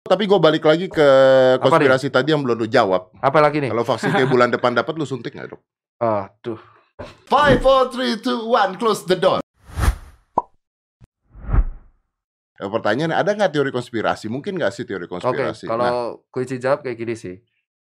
Tapi gue balik lagi ke Apa konspirasi tadi yang belum lu jawab. Apa lagi nih? Kalau vaksin kayak bulan depan dapat lu suntik nggak dok? Aduh. Five, four, three, two, one, close the door. Eh, Pertanyaan, ada nggak teori konspirasi? Mungkin nggak sih teori Oke, konspirasi? Nah, kalau gue izin jawab kayak gini sih.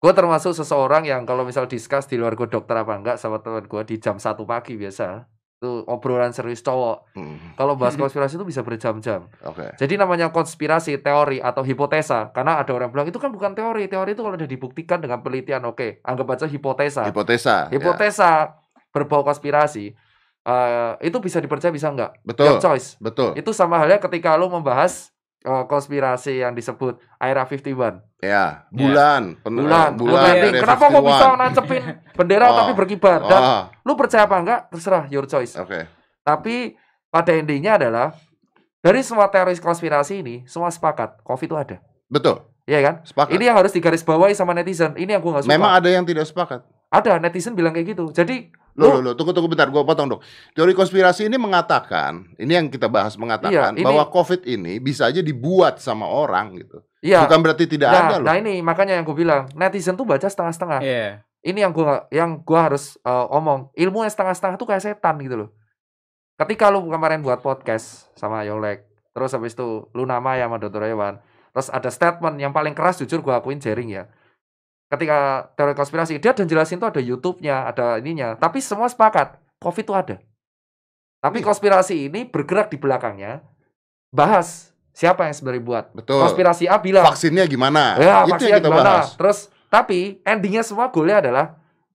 Gue termasuk seseorang yang kalau misal discuss di luar gue dokter apa enggak sama teman gue di jam satu pagi biasa. Itu obrolan serius cowok. hmm, Kalau bahas konspirasi itu bisa berjam-jam. Oke. Jadi namanya konspirasi, teori atau hipotesa. Karena ada orang bilang itu kan bukan teori. Teori itu kalau udah dibuktikan dengan penelitian, oke. Anggap aja hipotesa. Hipotesa. ya. hipotesa berbau konspirasi. eh, itu bisa dipercaya bisa enggak? Betul. Your choice. Betul. Itu sama halnya ketika lu membahas eh, konspirasi yang disebut Area 51. Ya, bulan. pen- Bulan, eh, bulan. Area Kenapa kok 51. bisa nancepin bendera Oh. tapi berkibar? Dan Oh, lu percaya apa enggak? Terserah your choice. oke. Tapi pada intinya adalah dari semua teori konspirasi ini semua sepakat COVID itu ada. Betul. Iya kan? Sepakat. Ini yang harus digarisbawahi sama netizen. Ini yang gue gak suka. Memang ada yang tidak sepakat. ada netizen bilang kayak gitu. Jadi Loh, Lu- loh, loh, tunggu, tunggu bentar, gua potong dong. Teori konspirasi ini mengatakan, ini yang kita bahas mengatakan Iya, ini- bahwa COVID ini bisa aja dibuat sama orang gitu. iya. Bukan berarti tidak nah, ada loh. nah ini makanya yang gue bilang netizen tuh baca setengah-setengah. Iya. Ini yang gua yang gua harus eh, omong. Ilmu yang setengah-setengah tuh kayak setan gitu loh. Ketika lu kemarin buat podcast sama Yolek, terus habis itu lu nama ya sama Dr. Hewan, terus ada statement yang paling keras jujur gua akuin jaring ya. Ketika teori konspirasi, dia dan jelasin tuh ada YouTube-nya, ada ininya, tapi semua sepakat COVID itu ada. Tapi Iya. konspirasi ini bergerak di belakangnya bahas siapa yang sebenarnya buat. Betul. Konspirasi A bilang Vaksinnya gimana? Ya, Itu vaksinnya yang kita gimana? bahas. Terus tapi endingnya semua goalnya adalah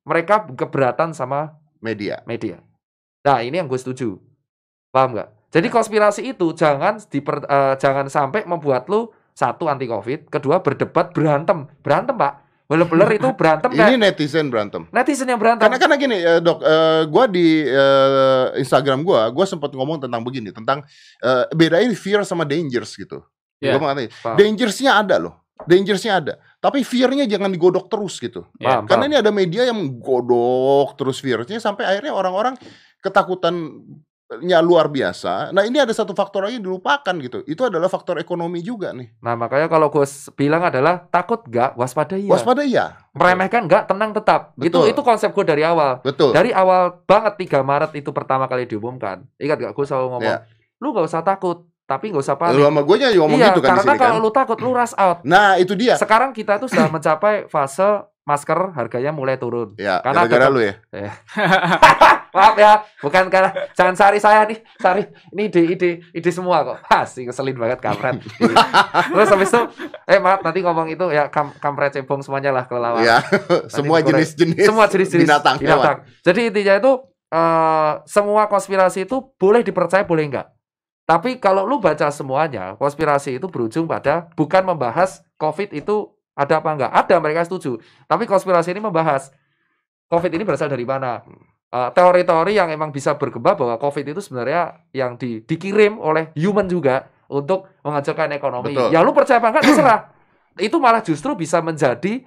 mereka keberatan sama Media. media. Nah ini yang gue setuju, paham nggak? Jadi konspirasi itu jangan diper, eh, jangan sampai membuat lu satu anti covid, kedua berdebat berantem, berantem pak, bener-bener itu berantem Ini kayak netizen berantem. netizen yang berantem. Karena karena gini, eh, dok, eh, gua di eh, Instagram gua, gua sempat ngomong tentang begini, tentang eh, bedain fear sama dangers gitu. Iya. Gua mengatakan, dangersnya ada loh, dangersnya ada, tapi fearnya jangan digodok terus gitu. Iya. Paham, Karena paham. ini ada media yang menggodok terus virusnya sampai akhirnya orang-orang ketakutannya luar biasa. Nah ini ada satu faktor lagi yang dilupakan gitu. Itu adalah faktor ekonomi juga nih. Nah makanya kalau gue bilang adalah takut nggak waspada iya, Waspada iya. meremehkan nggak tenang tetap. Itu Betul. itu konsep gue dari awal. Betul. Dari awal banget 3 Maret itu pertama kali diumumkan. Ingat gak? Gue selalu ngomong, Iya. lu gak usah takut, tapi gak usah Lu panik. sama gue ngomong iya, gitu kan karena sini kalau kan. lu takut, lu rush out. Nah itu dia. Sekarang kita tuh sudah mencapai fase masker harganya mulai turun. Ya, Karena gara-gara lu ya. Maaf ya, bukan karena jangan sari saya nih, sari. Ini ide-ide ide semua kok. Pasti ngeselin banget kampret. Terus habis itu, eh maaf nanti ngomong itu ya kam kampret cebong semuanya lah kelelawar. Ya, semua jenis-jenis semua jenis-jenis binatang, hewan. Jadi intinya itu eh, semua konspirasi itu boleh dipercaya boleh enggak. Tapi kalau lu baca semuanya, konspirasi itu berujung pada bukan membahas COVID itu ada apa enggak. Ada mereka setuju. Tapi konspirasi ini membahas COVID ini berasal dari mana. Eh, Teori-teori yang emang bisa berkembang bahwa COVID itu sebenarnya yang di- dikirim oleh human juga untuk menghancurkan ekonomi. Betul. Ya lu percaya apa enggak terserah. itu malah justru bisa menjadi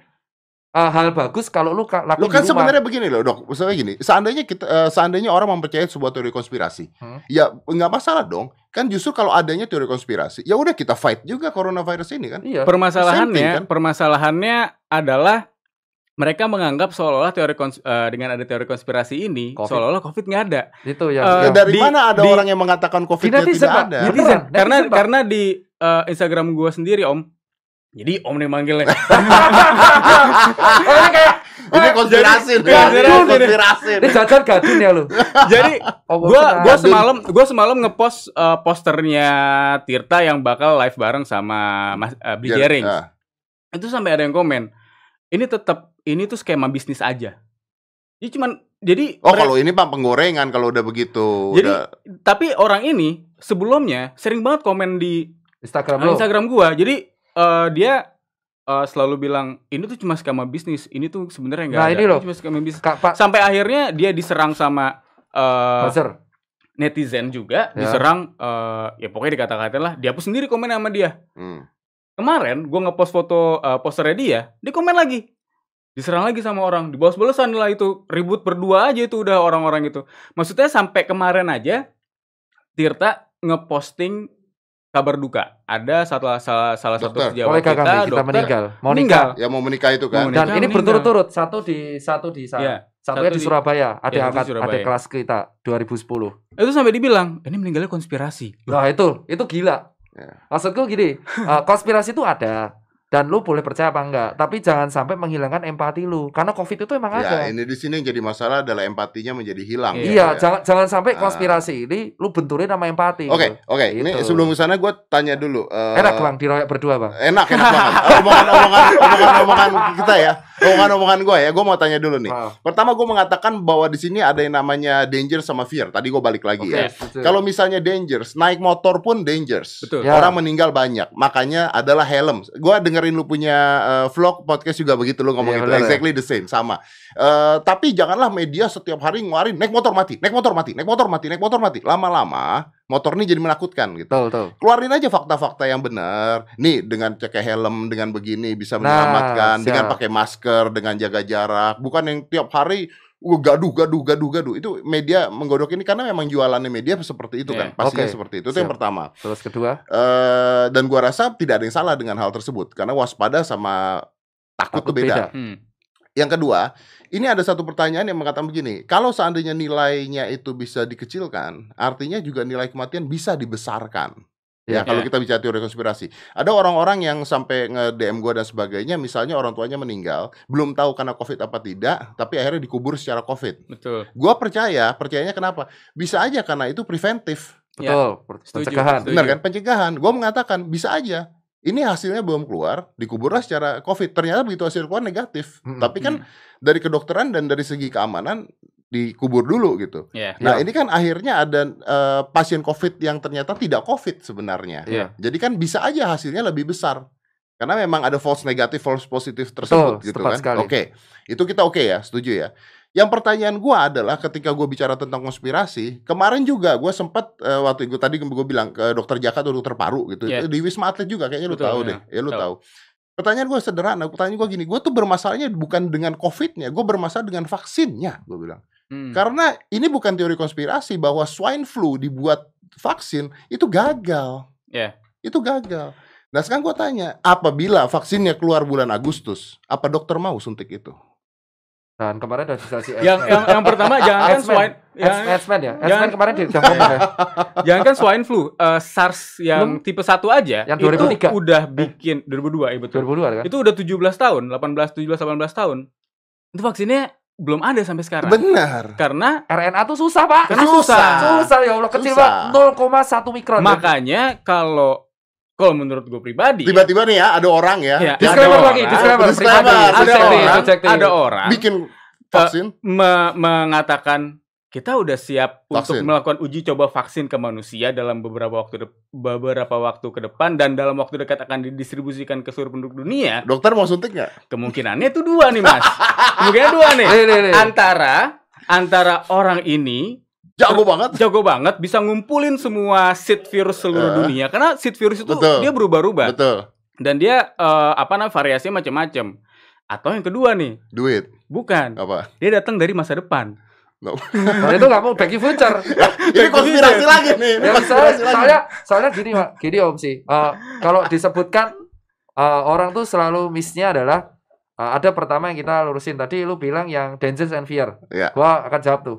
eh, hal bagus kalau lu ka- Lo lakuin kan sebenarnya begini loh dok, misalnya gini, seandainya kita, eh, seandainya orang mempercayai sebuah teori konspirasi, Hmm. ya nggak masalah dong. Kan justru kalau adanya teori konspirasi, ya udah kita fight juga coronavirus ini kan. Iya. Permasalahannya, Same thing, kan? permasalahannya adalah mereka menganggap seolah-olah teori kons- eh, dengan ada teori konspirasi ini seolah-olah COVID nggak ada. Itu yang Eh, Ya, dari di- mana ada di- orang yang mengatakan COVID tidak ada? Netizen, karena netizen, karena di eh, Instagram gua sendiri Om. Jadi Om nih manggilnya. oh, ini kayak Ini konspirasi nih, Konspirasi ini nih. konspirasi ini nih. jajan gadun ya lu. Jadi Oh, gua kenal. gua semalam gua semalam ngepost eh, posternya Tirta yang bakal live bareng sama Mas uh, Jering. Ah, Itu sampai ada yang komen. Ini tetap ini tuh skema bisnis aja. Jadi cuman jadi Oh kalau ini pak penggorengan kalau udah begitu, Jadi udah tapi orang ini sebelumnya sering banget komen di Instagram uh, lu. Instagram gua. Jadi eh, dia eh, selalu bilang ini tuh cuma skema bisnis. Ini tuh sebenarnya enggak Nah, ada. ini loh. cuma skema bisnis. Kak Pak Sampai akhirnya dia diserang sama eh, Buzzer. netizen juga, Ya. diserang eh, ya pokoknya dikata-katain lah. Dia pun sendiri komen sama dia. hmm. Kemarin gua ngepost foto eh, posternya dia, dia komen lagi. Diserang lagi sama orang, dibalas-balasan lah itu. Ribut berdua aja itu udah orang-orang itu. Maksudnya sampai kemarin aja Tirta ngeposting kabar duka. Ada salah salah, salah satu Dokter. sejawat Kolega kita, kami kita dokter, meninggal. Mau meninggal. nikah. Ya mau menikah itu kan. Dan ini meninggal. berturut-turut satu di satu di sana. Iya. Satunya satu di di- Surabaya, ada Iya, di angkat Surabaya. ada kelas kita 2010. Itu sampai dibilang, ini meninggalnya konspirasi. Nah, itu itu gila. Ya. Maksudku gini, eh, konspirasi itu ada dan lu boleh percaya apa enggak, tapi jangan sampai menghilangkan empati lu karena Covid itu emang ada. Ya, ini di sini yang jadi masalah adalah empatinya menjadi hilang. Iya, gitu Iya, ya. jangan jangan sampai Ah. konspirasi ini lu benturin sama empati. Oke, gitu. oke. Ini Gitu. sebelum ke sana gue tanya dulu. eh, Enak bang diroyak berdua bang. Enak, enak banget. Omongan-omongan, omongan-omongan kita ya. Omongan-omongan gue ya. Gue mau tanya dulu nih. Wow. Pertama gue mengatakan bahwa di sini ada yang namanya danger sama fear. Tadi gue balik lagi Oke, ya. Kalau misalnya dangers, naik motor pun dangers. Betul. Ya. Orang meninggal banyak. Makanya adalah helm. Gua dengerin lu punya eh, vlog podcast juga begitu lu ngomong Iya, itu. benar, Exactly the same, sama. Eh, tapi janganlah media setiap hari ngeluarin naik motor mati, naik motor mati, naik motor mati, naik motor mati. Lama-lama motor ini jadi menakutkan gitu. Betul, betul. Keluarin aja fakta-fakta yang benar. Nih dengan pakai helm, dengan begini bisa Nah, menyelamatkan, dengan siap. pakai masker, dengan jaga jarak. Bukan yang tiap hari uh, gaduh, gaduh, gaduh, gaduh. Itu media menggodok ini karena memang jualannya media seperti itu kan. Iya, Pastinya oke. seperti itu. Itu yang Siap. pertama. Terus kedua, Eh dan gua rasa tidak ada yang salah dengan hal tersebut karena waspada sama takut, beda. beda. Hmm. Yang kedua, ini ada satu pertanyaan yang mengatakan begini, kalau seandainya nilainya itu bisa dikecilkan, artinya juga nilai kematian bisa dibesarkan. Ya, Ya. kalau Ya. kita bicara teori konspirasi. Ada orang-orang yang sampai nge-DM gua dan sebagainya, misalnya orang tuanya meninggal, belum tahu karena Covid apa tidak, tapi akhirnya dikubur secara Covid. Betul. Gua percaya, percayanya kenapa? Bisa aja karena itu preventif. Ya, betul, setuju, pencegahan. Benar kan? Pencegahan. Gue mengatakan bisa aja. Ini hasilnya belum keluar, dikuburlah secara COVID. Ternyata begitu hasil keluar negatif. Mm-mm. Tapi kan dari kedokteran dan dari segi keamanan dikubur dulu gitu. Ya. Nah Ya. ini kan akhirnya ada eh, pasien COVID yang ternyata tidak COVID sebenarnya. Iya. Jadi kan bisa aja hasilnya lebih besar. Karena memang ada false negatif, false positif tersebut Betul, gitu kan. sekali. Oke, itu kita oke ya, setuju ya. Yang pertanyaan gua adalah ketika gue bicara tentang konspirasi, kemarin juga gue sempat eh, waktu itu tadi gue bilang ke dokter Jaka atau dokter Paru gitu, Iya. di Wisma Atlet juga kayaknya lu Betul, tahu ya. deh, ya lu Tahu. tahu. Pertanyaan gue sederhana, pertanyaan gue gini, gue tuh bermasalahnya bukan dengan COVID-nya, gue bermasalah dengan vaksinnya, gue bilang. Hmm. Karena ini bukan teori konspirasi bahwa swine flu dibuat vaksin itu gagal. Ya. Itu gagal. Nah sekarang gue tanya, apabila vaksinnya keluar bulan Agustus, apa dokter mau suntik itu? Dan kemarin ada dikasih yang, yang yang pertama jangan kan swine yang, X-Men ya, Jangan- X-Men kemarin di udah ngomong ya. jangan kan swine flu, eh, SARS yang tipe 1 aja Yang itu 2003. udah bikin 2002 ya betul. 2002 kan? Itu udah 17 tahun, 18 17 18 tahun. Itu vaksinnya belum ada sampai sekarang. Benar. Karena RNA tuh susah, Pak. Karena susah. Susah ya Allah, kecil Susah. banget 0,1 mikron. makanya kalau kalau menurut gue pribadi Tiba-tiba nih ya ada orang ya, ada Disclaimer orang, lagi, disclaimer, disclaimer, pribadi, ada subjektif, orang ada orang bikin vaksin. me- mengatakan kita udah siap untuk Vaksin. melakukan uji coba vaksin ke manusia dalam beberapa waktu de- beberapa waktu ke depan dan dalam waktu dekat akan didistribusikan ke seluruh penduduk dunia. Dokter mau suntik nggak? Kemungkinannya itu dua nih, Mas. Kemungkinan dua nih. Nih, nih, nih. Antara antara orang ini Jago banget. jago banget bisa ngumpulin semua seed virus seluruh Eh. dunia karena seed virus itu Betul. dia berubah-ubah Betul. dan dia eh, apa namanya variasinya macam-macam. Atau yang kedua nih, Duit bukan. apa? Dia datang dari masa depan. No. Nah, itu nggak mau back in future. Ini konspirasi lagi nih. Ini Ya, soalnya, lagi. soalnya, soalnya gini, Pak. Gini Om sih. Eh, kalau disebutkan eh, orang tuh selalu miss-nya adalah eh, ada pertama yang kita lurusin tadi lu bilang yang dangers and fear. Iya. Gua akan jawab tuh.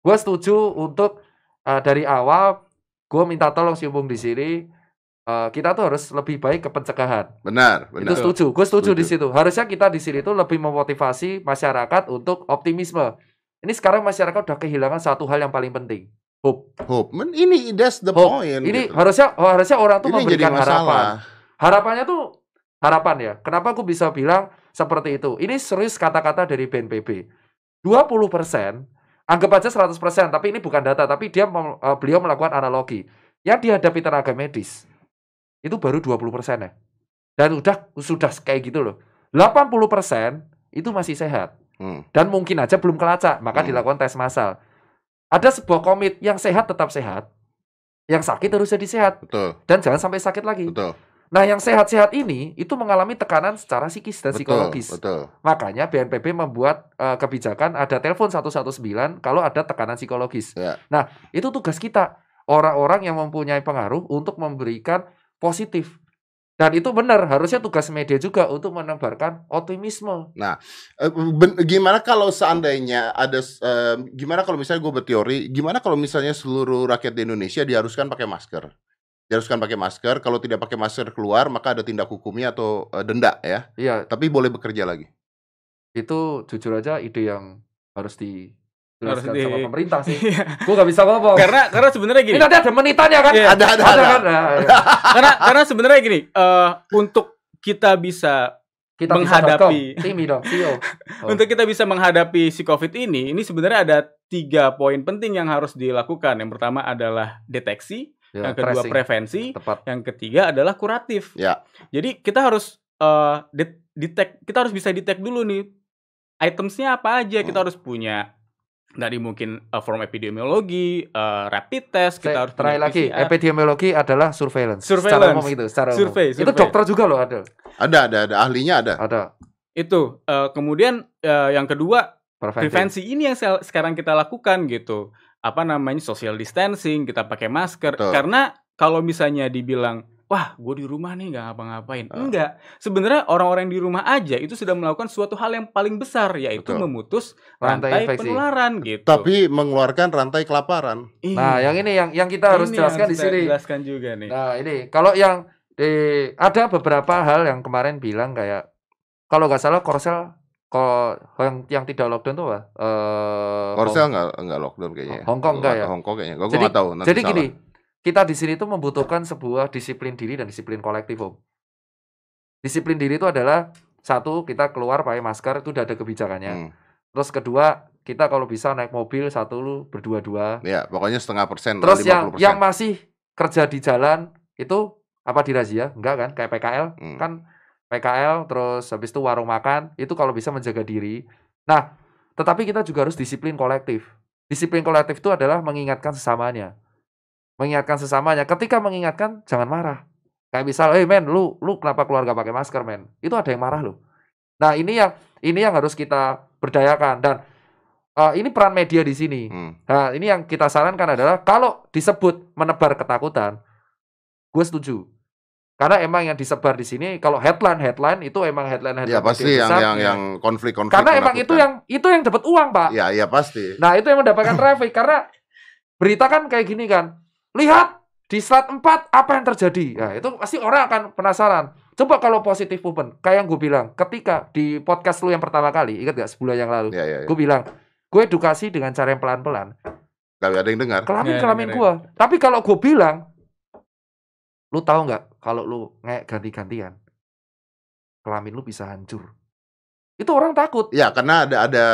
Gua setuju untuk eh, dari awal gua minta tolong si Umbung di sini eh, kita tuh harus lebih baik ke pencegahan. Benar, Itu benar. setuju. Gue setuju di Setuju. situ. Harusnya kita di sini tuh lebih memotivasi masyarakat untuk optimisme. Ini sekarang masyarakat udah kehilangan satu hal yang paling penting. Hope. Hope. Men, ini that's the Hope. point. Ini gitu. harusnya oh, harusnya orang tuh Ini memberikan harapan. Harapannya tuh harapan ya. Kenapa aku bisa bilang seperti itu? Ini serius kata-kata dari BNPB. 20% anggap aja 100%, tapi ini bukan data, tapi dia eh, beliau melakukan analogi. Yang dihadapi tenaga medis itu baru 20% ya. Dan udah sudah kayak gitu loh. 80% itu masih sehat Hmm. dan mungkin aja belum kelacak, maka Hmm. dilakukan tes massal. Ada sebuah komit yang sehat tetap sehat, yang sakit harus jadi sehat Betul, dan jangan sampai sakit lagi. betul. Nah, yang sehat-sehat ini itu mengalami tekanan secara psikis dan Betul, psikologis. betul. Makanya BNPB membuat eh, kebijakan ada telepon 119 kalau ada tekanan psikologis. Ya. Nah, itu tugas kita. orang-orang yang mempunyai pengaruh untuk memberikan positif. Dan itu benar, harusnya tugas media juga untuk menebarkan optimisme. Eh, ben- gimana kalau seandainya ada eh, gimana kalau misalnya gue berteori gimana kalau misalnya seluruh rakyat di Indonesia diharuskan pakai masker? Diharuskan pakai masker kalau tidak pakai masker keluar maka ada tindak hukumnya atau eh, denda ya? Iya, tapi boleh bekerja lagi? Itu jujur aja ide yang harus dijelaskan Harus di- sama pemerintah sih. Iya. Gue gak bisa ngomong. karena karena sebenarnya gini Ini nanti ada menitannya kan? Iya, ada, ada, ada. kan? Nah, iya. karena karena sebenarnya gini eh, untuk kita bisa Kita Menghadapi. Timi dong, CEO. Oh. untuk kita bisa menghadapi si covid ini ini sebenarnya ada tiga poin penting yang harus dilakukan yang pertama adalah deteksi Ya, yang kedua tracing. prevensi tepat. yang ketiga adalah kuratif Ya. jadi kita harus eh, det- detect kita harus bisa detect dulu nih itemsnya apa aja kita Hmm. harus punya dari mungkin eh, form epidemiologi eh, rapid test kita Saya harus terakhir punya lagi, PCR. epidemiologi adalah surveillance. Secara Surveillance. umum itu, secara umum. Survei, Itu dokter juga loh ada. ada ada ada ahlinya ada Ada itu Eh, kemudian eh, yang kedua preventif. prevensi ini yang sekarang kita lakukan gitu apa namanya social distancing kita pakai masker Betul. karena kalau misalnya dibilang wah gue di rumah nih nggak ngapa-ngapain Ah. enggak sebenarnya orang-orang di rumah aja itu sudah melakukan suatu hal yang paling besar yaitu Betul. memutus Rantai rantai, infeksi. penularan gitu tapi mengeluarkan rantai kelaparan Iya. Nah, yang ini yang yang kita harus Ini jelaskan yang di sini. jelaskan juga nih Nah, ini kalau yang di ada beberapa hal yang kemarin bilang kayak kalau nggak salah Korsel kalau yang yang tidak lockdown tuh apa? Eh, Korsel nggak nggak lockdown kayaknya Hong Kong nggak ya? Hong Kong kayaknya gue Jadi- nggak tahu nanti Jadi salah. gini, kita di sini tuh membutuhkan sebuah disiplin diri dan disiplin kolektif, Om. Disiplin diri itu adalah satu kita keluar pakai masker itu udah ada kebijakannya. Hmm. Terus kedua kita kalau bisa naik mobil satu lu berdua-dua. ya pokoknya setengah persen Terus yang 50%. yang masih kerja di jalan itu apa dirazia? Enggak kan? Kayak PKL Hmm. kan PKL terus habis itu warung makan itu kalau bisa menjaga diri. Nah, tetapi kita juga harus disiplin kolektif. Disiplin kolektif itu adalah mengingatkan sesamanya. Mengingatkan sesamanya. Ketika mengingatkan jangan marah. Kayak misal, "Eh men, lu lu kenapa keluar gak pakai masker, men?" Itu ada yang marah loh. Nah, ini yang ini yang harus kita berdayakan dan eh, ini peran media di sini. Hmm. Nah, ini yang kita sarankan adalah kalau disebut menebar ketakutan, gue setuju. Karena emang yang disebar di sini kalau headline headline itu emang headline headline ya pasti yang besar. yang yang konflik-konflik karena emang itu yang itu yang dapat uang pak. ya ya pasti Nah itu yang mendapatkan traffic karena berita kan kayak gini kan. Lihat di slide 4 apa yang terjadi. Nah itu pasti orang akan penasaran. Coba kalau positif movement, kayak yang gue bilang, ketika di podcast lu yang pertama kali, ingat gak sebulan yang lalu, ya ya, ya. gue bilang, gue edukasi dengan cara yang pelan-pelan. Gak ada yang dengar kelamin Ya, kelamin dengerin. gua tapi kalau gue bilang lu tahu nggak kalau lu ngek ganti-gantian kelamin lu bisa hancur itu orang takut. Ya karena ada ada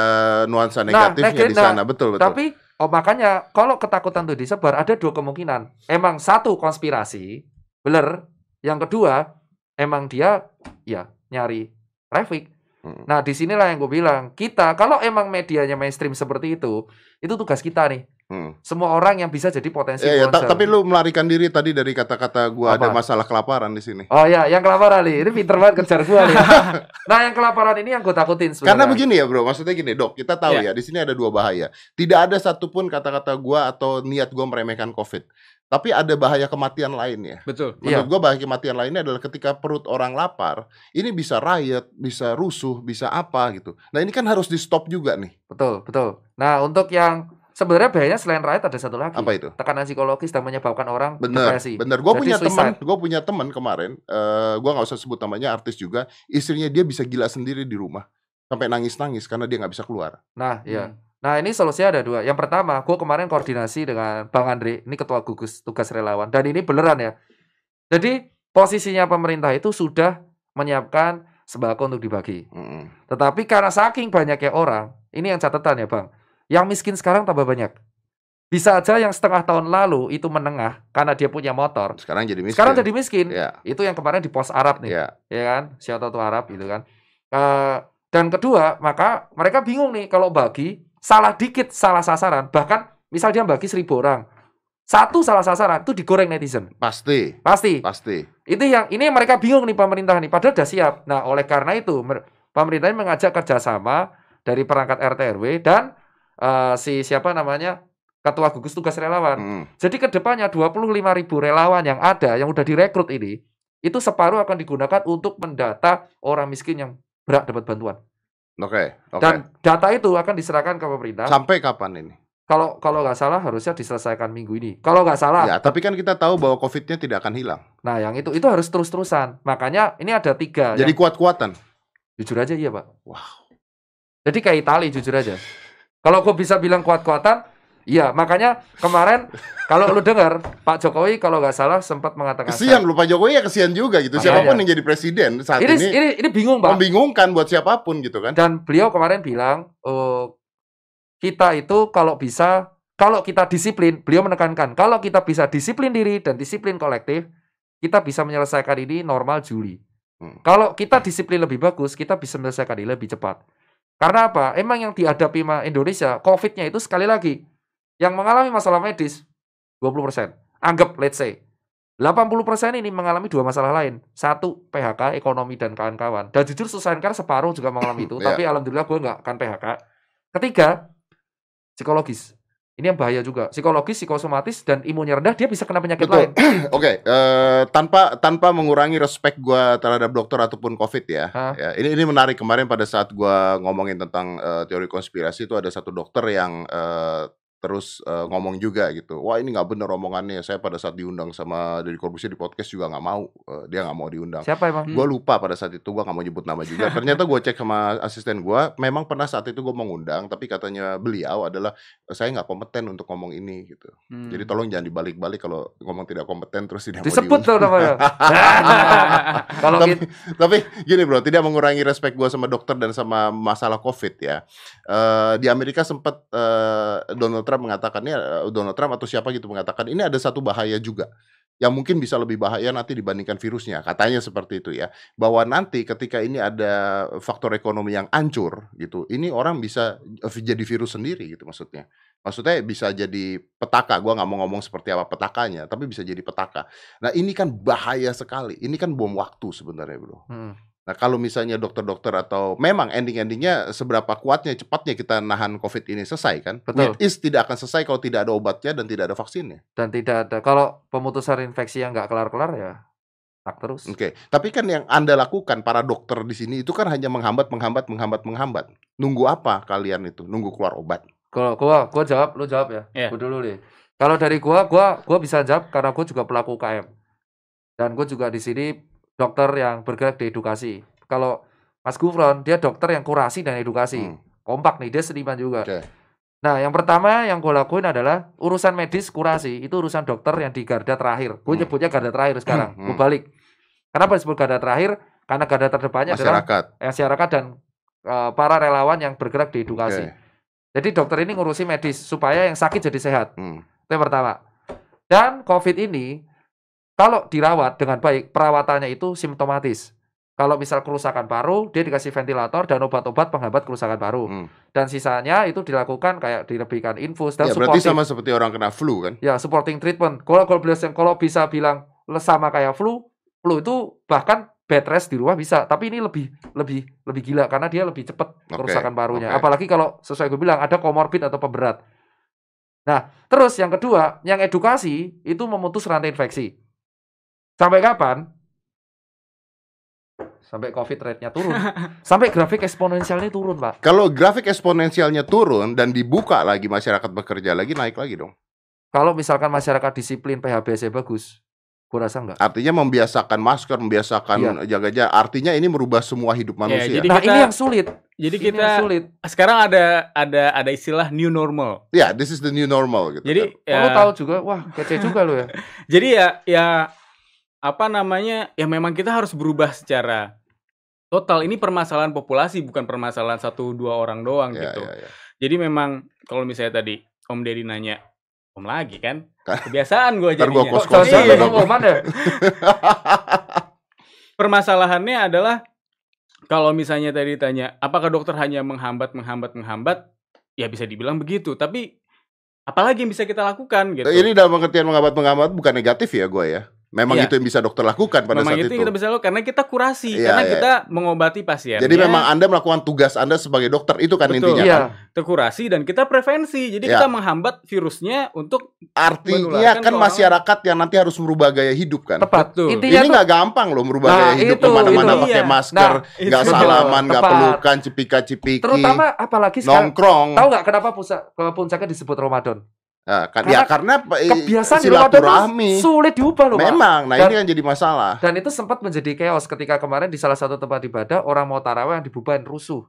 nuansa Nah, negatifnya di neg- nah, sana. Betul betul. Tapi oh makanya kalau ketakutan itu disebar ada dua kemungkinan. Emang satu konspirasi bener. Yang kedua emang dia ya nyari traffic. Hmm. nah di sinilah yang gue bilang kita kalau emang medianya mainstream seperti itu itu tugas kita nih Hmm. semua orang yang bisa jadi potensi Ya, ya, ta- influencer. tapi lu melarikan diri tadi dari kata-kata gua ada Apa? masalah kelaparan di sini. Oh ya, yang kelaparan nih. Ini pinter banget kejar gua nih. nah, yang kelaparan ini yang gue takutin sebenarnya. Karena begini ya, Bro. Maksudnya gini, Dok. Kita tahu Ya. ya, di sini ada dua bahaya. Tidak ada satupun kata-kata gua atau niat gua meremehkan Covid. Tapi ada bahaya kematian lainnya. betul Iya. Menurut gua bahaya kematian lainnya adalah ketika perut orang lapar, ini bisa riot, bisa rusuh, bisa apa gitu. Nah, ini kan harus di-stop juga nih. Betul, betul. Nah, untuk yang sebenarnya bahayanya selain riot ada satu lagi. Apa itu? Tekanan psikologis dan menyebabkan orang Bener, depresi. bener. Gue Jadi punya teman, gue punya teman kemarin. eh gue nggak usah sebut namanya, artis juga. Istrinya dia bisa gila sendiri di rumah, sampai nangis-nangis karena dia nggak bisa keluar. Nah, ya. Hmm. Nah, ini solusinya ada dua. Yang pertama, gue kemarin koordinasi dengan Bang Andre, ini ketua gugus tugas relawan, dan ini beneran ya. Jadi posisinya pemerintah itu sudah menyiapkan sembako untuk dibagi. Mm-mm. Tetapi karena saking banyaknya orang, ini yang catatan ya Bang, yang miskin sekarang tambah banyak. Bisa aja yang setengah tahun lalu itu menengah karena dia punya motor. Sekarang jadi miskin. Sekarang jadi miskin. Ya, Itu yang kemarin di pos Arab nih, ya. ya kan? Siapa tahu Arab gitu kan. Eh, dan kedua, maka mereka bingung nih kalau bagi salah dikit salah sasaran, bahkan misal dia bagi seribu orang, satu salah sasaran itu digoreng netizen, Pasti, pasti. pasti. Itu yang ini yang mereka bingung nih pemerintah nih, padahal udah siap. Nah, oleh karena itu mer- pemerintah mengajak kerjasama dari perangkat RT RW dan eh, si siapa namanya ketua gugus tugas relawan. Hmm. Jadi ke depannya 25 ribu relawan yang ada, yang udah direkrut ini, itu separuh akan digunakan untuk mendata orang miskin yang berhak dapat bantuan. Oke, oke. Dan data itu akan diserahkan ke pemerintah. Sampai kapan ini? Kalau kalau nggak salah harusnya diselesaikan minggu ini. Kalau nggak salah, Ya, tapi kan kita tahu bahwa COVID-nya tidak akan hilang. nah yang itu itu harus terus-terusan. Makanya ini ada tiga. Jadi yang- kuat-kuatan. jujur aja iya pak. Wow. Jadi kayak Itali jujur aja. Kalau gue bisa bilang kuat-kuatan, iya. Makanya kemarin kalau lu dengar Pak Jokowi kalau nggak salah sempat mengatakan Kesian lu Pak Jokowi ya kesian juga gitu. Makanya. Siapa pun yang jadi presiden saat ini, ini, ini ini bingung pak. membingungkan buat siapa pun gitu kan. Dan beliau kemarin bilang, oh, kita itu kalau bisa, kalau kita disiplin, beliau menekankan, kalau kita bisa disiplin diri dan disiplin kolektif, kita bisa menyelesaikan ini normal Juli. Hmm. Kalau kita disiplin lebih bagus, kita bisa menyelesaikan ini lebih cepat. Karena apa? Emang yang dihadapi Indonesia, COVID-nya itu sekali lagi, yang mengalami masalah medis, 20%. Anggap, let's say, 80% ini mengalami dua masalah lain. Satu, PHK, ekonomi, dan kawan-kawan. Dan jujur Susankar separuh juga mengalami itu. Iya. Tapi alhamdulillah gue nggak akan PHK. Ketiga, psikologis. Ini yang bahaya juga. Psikologis, psikosomatis, dan imunnya rendah, dia bisa kena penyakit Betul. lain. Oke, eh, tanpa tanpa mengurangi respek gua terhadap dokter ataupun COVID ya. Ya ini ini menarik kemarin pada saat gua ngomongin tentang eh, teori konspirasi itu ada satu dokter yang eh, terus eh, ngomong juga gitu. Wah ini nggak bener omongannya. Saya pada saat diundang sama Deddy Corbuzier di podcast juga nggak mau. Eh, dia nggak mau diundang. Siapa emang? Gue lupa pada saat itu gue nggak mau nyebut nama juga. Ternyata gue cek sama asisten gue, memang pernah saat itu gue mengundang, tapi katanya beliau adalah saya nggak kompeten untuk ngomong ini gitu. Hmm. Jadi tolong jangan dibalik-balik kalau ngomong tidak kompeten terus tidak Disebut mau tuh namanya. Kalau tapi, kita, tapi gini bro, tidak mengurangi respek gue sama dokter dan sama masalah COVID ya. Eh, di Amerika sempat eh, Donald Trump mengatakannya, eh, Donald Trump atau siapa gitu mengatakan ini ada satu bahaya juga yang mungkin bisa lebih bahaya nanti dibandingkan virusnya. Katanya seperti itu ya. Bahwa nanti ketika ini ada faktor ekonomi yang hancur gitu, ini orang bisa eh, jadi virus sendiri gitu maksudnya. Maksudnya bisa jadi petaka. Gua nggak mau ngomong seperti apa petakanya, tapi bisa jadi petaka. Nah ini kan bahaya sekali. Ini kan bom waktu sebenarnya bro. Hmm. Nah kalau misalnya dokter-dokter atau memang ending-endingnya seberapa kuatnya cepatnya kita nahan COVID ini selesai kan? Betul. Which is tidak akan selesai kalau tidak ada obatnya dan tidak ada vaksinnya. dan tidak ada. Kalau pemutusan infeksi yang nggak kelar-kelar ya tak terus. Oke, tapi kan yang anda lakukan para dokter di sini itu kan hanya menghambat, menghambat, menghambat, menghambat. Nunggu apa kalian itu? Nunggu keluar obat. Kalau gua gua jawab, lu jawab ya. Iya. Gua dulu deh. Kalau dari gua, gua gua bisa jawab karena gua juga pelaku UKM. Dan gua juga di sini dokter yang bergerak di edukasi. Kalau Mas Gufron, dia dokter yang kurasi dan edukasi. Hmm, Kompak nih, dia seniman juga. Oke. Nah, yang pertama yang gue lakuin adalah urusan medis kurasi. Itu urusan dokter yang di garda terakhir. Gue Hmm. nyebutnya garda terakhir sekarang. Hmm. Gue balik. Kenapa disebut garda terakhir? Karena garda terdepannya adalah Masyarakat. masyarakat dan eh, para relawan yang bergerak di edukasi. Oke. Jadi dokter ini ngurusi medis supaya yang sakit jadi sehat. Hmm. Itu yang pertama. Dan COVID ini kalau dirawat dengan baik, perawatannya itu simptomatis. Kalau misal kerusakan paru, dia dikasih ventilator dan obat-obat penghambat kerusakan paru. Hmm. Dan sisanya itu dilakukan kayak dilebihkan infus dan Ya, berarti sama seperti orang kena flu kan? ya supporting treatment. Kalau kalau bisa kalau bisa bilang sama kayak flu, flu itu bahkan bed rest di rumah bisa, tapi ini lebih lebih lebih gila karena dia lebih cepat kerusakan parunya. oke. Apalagi kalau sesuai gue bilang ada komorbid atau pemberat. Nah, terus yang kedua, yang edukasi itu memutus rantai infeksi. Sampai kapan? Sampai COVID rate-nya turun. Sampai grafik eksponensialnya turun, Pak. Kalau grafik eksponensialnya turun dan dibuka lagi masyarakat bekerja lagi naik lagi dong. Kalau misalkan masyarakat disiplin PHBS bagus, gua rasa enggak. Artinya membiasakan masker, membiasakan jaga jarak. Artinya ini merubah semua hidup manusia. jadi- Nah, kita- ini yang sulit. Jadi Ini yang kita sulit. sekarang ada ada ada istilah new normal. Ya, this is the new normal gitu. Jadi kan. Oh, lu ya, tahu juga, wah kece juga lu ya. jadi ya ya apa namanya? Ya memang kita harus berubah secara total. Ini permasalahan populasi bukan permasalahan satu dua orang doang ya, gitu. ya, ya. Jadi memang kalau misalnya tadi Om Deddy nanya Om lagi kan? Kebiasaan gue Kok kos-kosan jangan Iya. ya? Permasalahannya adalah kalau misalnya tadi tanya apakah dokter hanya menghambat menghambat menghambat? Ya bisa dibilang begitu, tapi apalagi yang bisa kita lakukan gitu. Ini dalam pengertian menghambat menghambat bukan negatif ya gue ya. Memang Iya. itu yang bisa dokter lakukan pada Memang saat itu itu. yang kita bisa lakukan karena kita kurasi, Iya, karena iya. kita mengobati pasien. Jadi memang Anda melakukan tugas Anda sebagai dokter itu kan Betul. intinya Iya. kan. kita kurasi dan kita prevensi. Jadi Iya. kita menghambat virusnya untuk Artinya kan orang masyarakat yang nanti harus merubah gaya hidup kan. Tepat. Betul. Intinya Ini tuh nggak gampang loh merubah Nah, gaya hidup itu, ke mana-mana itu. pakai Iya. masker, Nah, nggak itu. salaman, nggak pelukan, cipika-cipiki, terutama apalagi sekarang nongkrong. tahu nggak kenapa pusat puncaknya disebut Ramadan? Nah, kan, Karena ya karena eh, Kebiasaan silaturahmi. sulit diubah loh, Pak. Memang, nah Dan- ini yang jadi masalah. Dan itu sempat menjadi chaos ketika kemarin di salah satu tempat ibadah orang mau tarawih yang dibubahin rusuh.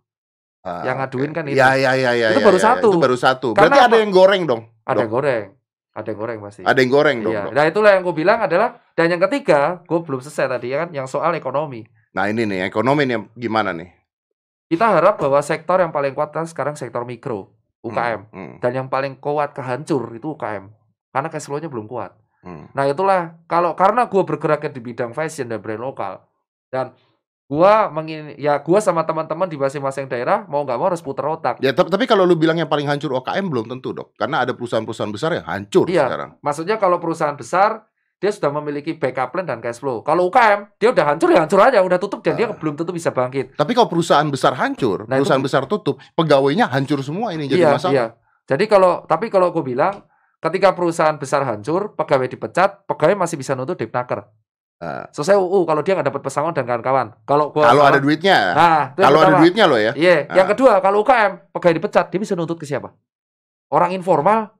Ah, yang ngaduin oke. kan itu. Ya, ya, ya, ya. Itu ya, baru ya, satu. Itu baru satu. Karena Berarti ada yang goreng dong. Ada dok. yang goreng. Ada yang goreng pasti. Ada yang goreng dong. Iya. dok. Nah itulah yang gue bilang adalah dan yang ketiga, gue belum selesai tadi ya kan, yang soal ekonomi. Nah ini nih ekonomi nih gimana nih? Kita harap bahwa sektor yang paling kuat kan sekarang sektor mikro, UKM. Hmm, hmm, Dan yang paling kuat kehancur itu UKM. Karena cash flow-nya belum kuat. hmm. Nah itulah kalau karena gue bergeraknya di bidang fashion dan brand lokal dan gua mengin ya gua sama teman-teman di masing-masing daerah mau nggak mau harus putar otak. Ya tapi, tapi kalau lu bilang yang paling hancur OKM belum tentu dok, karena ada perusahaan-perusahaan besar yang hancur Iya. sekarang. Maksudnya kalau perusahaan besar dia sudah memiliki backup plan dan cash flow. Kalau UKM dia udah hancur ya hancur aja, udah tutup dan dia Ah. belum tentu bisa bangkit. Tapi kalau perusahaan besar hancur, Nah, itu- perusahaan besar tutup, pegawainya hancur semua ini jadi iya, masalah. iya. Jadi kalau tapi kalau gue bilang ketika perusahaan besar hancur, pegawai dipecat, pegawai masih bisa nuntut depnaker. Nah, Selesai UU kalau dia nggak dapat pesangon dan kawan-kawan. Kalau gua kalau ada duitnya, Nah, itu kalau ada duitnya lo ya. Iya, yang Ah. kedua kalau UKM pegawai dipecat, dia bisa nuntut ke siapa? Orang informal.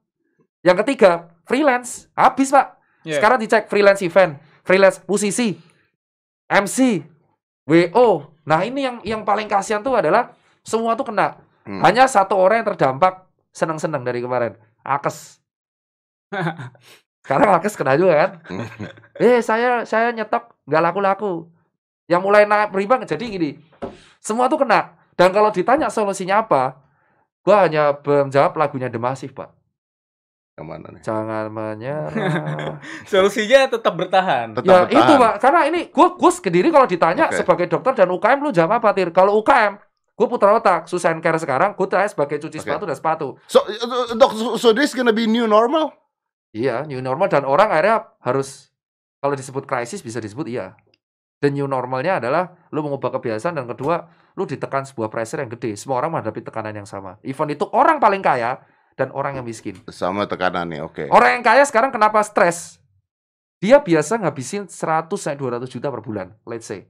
Yang ketiga, freelance. Habis, Pak. Iya. Sekarang dicek freelance event, freelance musisi, MC, WO. Nah, ini yang yang paling kasihan tuh adalah semua tuh kena. Hmm. Hanya satu orang yang terdampak senang-senang dari kemarin. Akes. Sekarang Akes kena juga kan? eh, saya saya nyetok nggak laku-laku. Yang mulai naik berimbang jadi gini. Semua tuh kena. Dan kalau ditanya solusinya apa? Gua hanya menjawab lagunya The Massive, Pak. Yang mana nih? Jangan menyerah. Solusinya tetap bertahan. Tetap ya bertahan. itu, Pak. Karena ini gue gue sendiri kalau ditanya Oke. sebagai dokter dan UKM lu jawab apa, Tir? Kalau UKM, gue putar otak, Susan Care sekarang, gue tanya sebagai cuci Oke. sepatu dan sepatu. So, dok, so, so this gonna be new normal? Iya, new normal dan orang akhirnya harus kalau disebut krisis bisa disebut iya. Dan new normalnya adalah lu mengubah kebiasaan dan kedua lu ditekan sebuah pressure yang gede. Semua orang menghadapi tekanan yang sama. Even itu orang paling kaya dan orang yang miskin. Sama tekanannya, oke. Orang yang kaya sekarang kenapa stres? Dia biasa ngabisin 100 sampai 200 juta per bulan, let's say.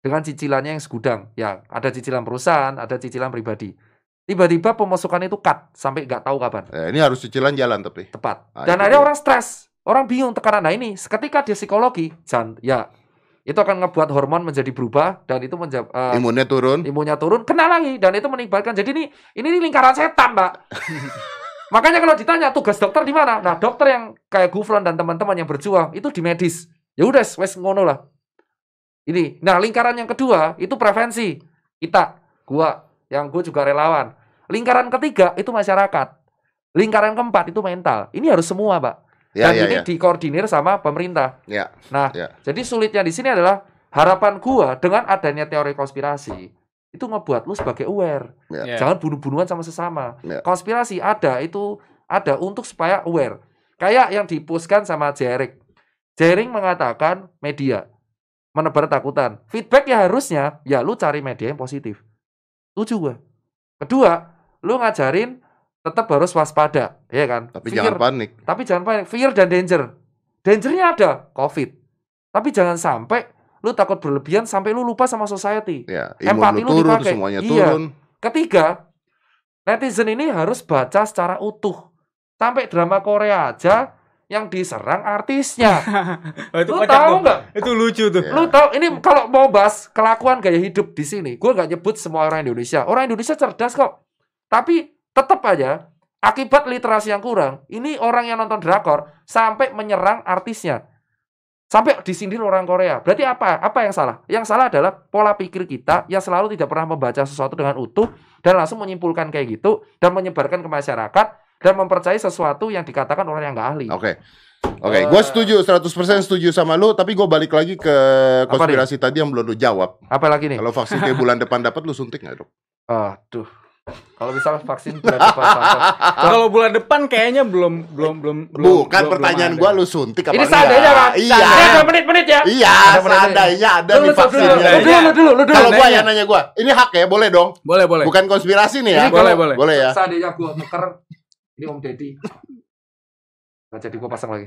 Dengan cicilannya yang segudang. Ya, ada cicilan perusahaan, ada cicilan pribadi. Tiba-tiba pemasukan itu cut sampai nggak tahu kapan. Eh, ini harus cicilan jalan tapi. Tepat. Ah, Dan dia. orang stres. Orang bingung tekanan. Nah ini, ketika dia psikologi, jan, ya itu akan ngebuat hormon menjadi berubah dan itu menjadi Imunnya turun. imunnya turun, kena lagi dan itu menimbulkan. Jadi ini ini lingkaran setan, Mbak. Makanya kalau ditanya tugas dokter di mana? Nah, dokter yang kayak Gufron dan teman-teman yang berjuang itu di medis. Ya udah, wes ngono lah. Ini. Nah, lingkaran yang kedua itu prevensi. Kita, gua, yang gue juga relawan. Lingkaran ketiga itu masyarakat. Lingkaran keempat itu mental. Ini harus semua, Pak. Ya, Dan ya, ini ya. dikoordinir sama pemerintah. Ya, Nah, ya. jadi sulitnya di sini adalah harapan gua dengan adanya teori konspirasi itu ngebuat lu sebagai aware. Ya. Jangan bunuh-bunuhan sama sesama. Ya. Konspirasi ada itu ada untuk supaya aware. Kayak yang dipuskan sama Jering. Jering mengatakan media menebar takutan. Feedback ya harusnya ya lu cari media yang positif. Setuju gua. Kedua, lu ngajarin tetap harus waspada, ya kan? Tapi Fear- jangan panik. tapi jangan panik. Fear dan danger. Dangernya ada, COVID. Tapi jangan sampai lu takut berlebihan sampai lu lupa sama society. Ya, Empati lu lu turun, dipakai. semuanya Iya. turun. Ketiga, netizen ini harus baca secara utuh. Sampai drama Korea aja yang diserang artisnya. Oh, itu lu kocak tahu nggak? Itu lucu tuh. Ya. Lu tahu ini kalau mau bahas kelakuan gaya hidup di sini, gue nggak nyebut semua orang Indonesia. Orang Indonesia cerdas kok. Tapi tetap aja akibat literasi yang kurang, ini orang yang nonton drakor sampai menyerang artisnya. Sampai disindir orang Korea. Berarti apa? Apa yang salah? Yang salah adalah pola pikir kita yang selalu tidak pernah membaca sesuatu dengan utuh dan langsung menyimpulkan kayak gitu dan menyebarkan ke masyarakat dan mempercayai sesuatu yang dikatakan orang yang nggak ahli. Oke. Oke, Eh. gue setuju 100% setuju sama lu, tapi gue balik lagi ke konspirasi tadi yang belum lu jawab. Apa lagi nih? Kalau vaksin kayak bulan depan dapat lu suntik nggak dok? Aduh. Kalau misal vaksin bulan depan. Kalau bulan depan kayaknya belum belum belum belum. Bukan belum- pertanyaan belum gua lu suntik apa Ini seandainya kan? Iya. Ada menit-menit ya. Iya, seandainya ada nih lu, vaksinnya. lu, lu, lu, lu dulu, lu dulu. Kalau gua Nanya. ya nanya gua, ini hak ya, boleh dong. Boleh boleh. Bukan konspirasi nih ya. Ini boleh boleh. Boleh ya. Seandainya gua nuker, ini Om Deddy. Nggak jadi gua pasang lagi.